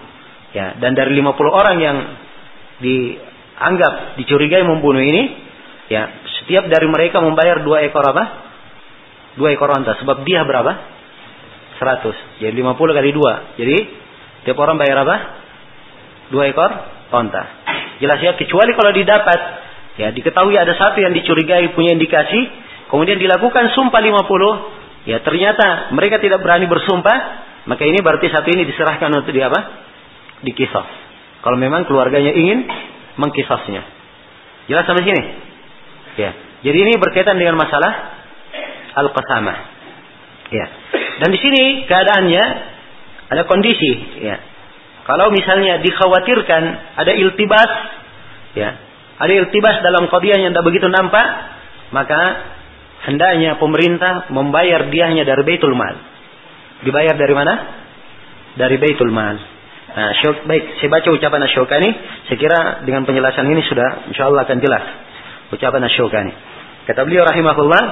Ya, dan dari 50 orang yang dianggap dicurigai membunuh ini, ya, setiap dari mereka membayar dua ekor apa? Dua ekor onta. Sebab dia berapa? 100. Jadi 50 kali dua. Jadi tiap orang bayar apa? Dua ekor onta. Jelas ya, kecuali kalau didapat ya diketahui ada satu yang dicurigai punya indikasi, kemudian dilakukan sumpah 50, ya ternyata mereka tidak berani bersumpah, maka ini berarti satu ini diserahkan untuk di apa? Dikisah. Kalau memang keluarganya ingin mengkisasnya. Jelas sampai sini? Ya. Jadi ini berkaitan dengan masalah al-qasamah. Ya. Dan di sini keadaannya ada kondisi, ya. Kalau misalnya dikhawatirkan ada iltibas, ya, ada iltibas dalam qadiyah yang tidak begitu nampak, maka hendaknya pemerintah membayar diahnya dari Baitul Mal. Dibayar dari mana? Dari Baitul Mal. Nah, syuk, baik, saya baca ucapan Asyokani. Saya kira dengan penjelasan ini sudah insya Allah akan jelas. Ucapan Asyokani. Kata beliau rahimahullah,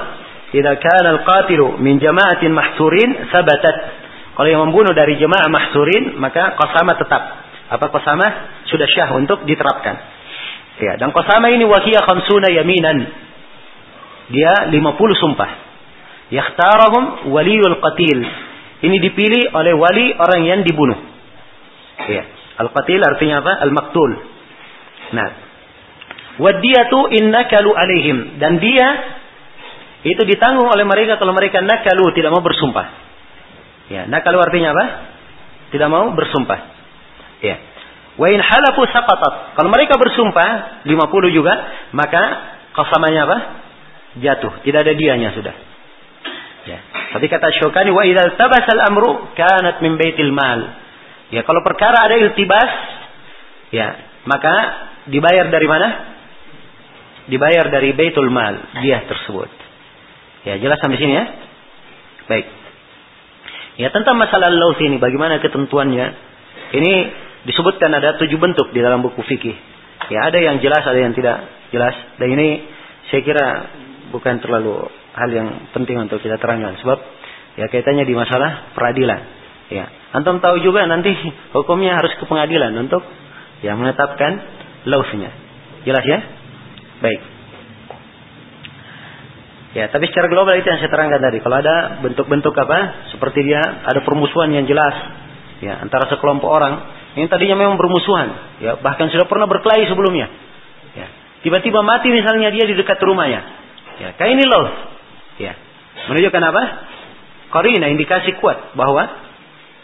"Idza kana al-qatilu min jama'atin mahsurin sabatat kalau yang membunuh dari jemaah mahsurin, maka kosama tetap. Apa kosama? Sudah syah untuk diterapkan. Ya, dan kosama ini wahiyah khamsuna yaminan. Dia 50 sumpah. Yakhtarahum waliyul qatil. Ini dipilih oleh wali orang yang dibunuh. Ya. Al-qatil artinya apa? Al-maktul. Nah. Wadiyatu innakalu alaihim. Dan dia itu ditanggung oleh mereka kalau mereka nakalu tidak mau bersumpah. Ya, kalau artinya apa? Tidak mau bersumpah. Ya. Wa in halafu saqatat. Kalau mereka bersumpah 50 juga, maka qasamannya apa? Jatuh, tidak ada dianya sudah. Ya. Tapi kata Syukani wa idza tabasal amru kanat min baitil mal. Ya, kalau perkara ada iltibas, ya, maka dibayar dari mana? Dibayar dari baitul mal, dia tersebut. Ya, jelas sampai sini ya? Baik. Ya tentang masalah laus ini bagaimana ketentuannya? Ini disebutkan ada tujuh bentuk di dalam buku fikih. Ya ada yang jelas, ada yang tidak jelas. Dan ini saya kira bukan terlalu hal yang penting untuk kita terangkan. Sebab ya kaitannya di masalah peradilan. Ya, antum tahu juga nanti hukumnya harus ke pengadilan untuk ya menetapkan lausnya. Jelas ya? Baik. Ya, tapi secara global itu yang saya terangkan tadi. Kalau ada bentuk-bentuk apa, seperti dia ada permusuhan yang jelas, ya antara sekelompok orang yang tadinya memang bermusuhan, ya bahkan sudah pernah berkelahi sebelumnya. Tiba-tiba mati misalnya dia di dekat rumahnya. Ya, kayak ini loh. Ya, menunjukkan apa? Korina indikasi kuat bahwa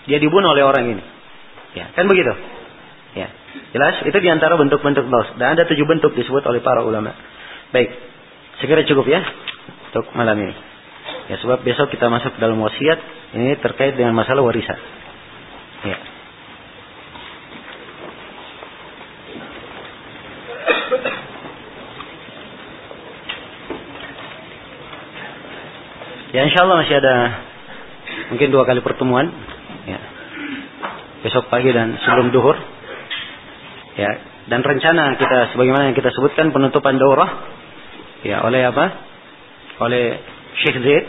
dia dibunuh oleh orang ini. Ya, kan begitu. Ya, jelas itu di antara bentuk-bentuk los. Dan ada tujuh bentuk disebut oleh para ulama. Baik, segera cukup ya untuk malam ini. Ya sebab besok kita masuk dalam wasiat ini terkait dengan masalah warisan. Ya. Ya insya Allah masih ada mungkin dua kali pertemuan. Ya. Besok pagi dan sebelum duhur. Ya. Dan rencana kita sebagaimana yang kita sebutkan penutupan daurah. Ya oleh apa? oleh Syekh Zaid.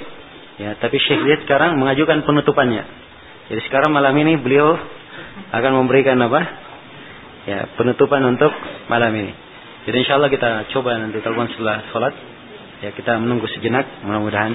Ya, tapi Syekh Zaid sekarang mengajukan penutupannya. Jadi sekarang malam ini beliau akan memberikan apa? Ya, penutupan untuk malam ini. Jadi insya Allah kita coba nanti telepon setelah sholat. Ya kita menunggu sejenak, mudah-mudahan.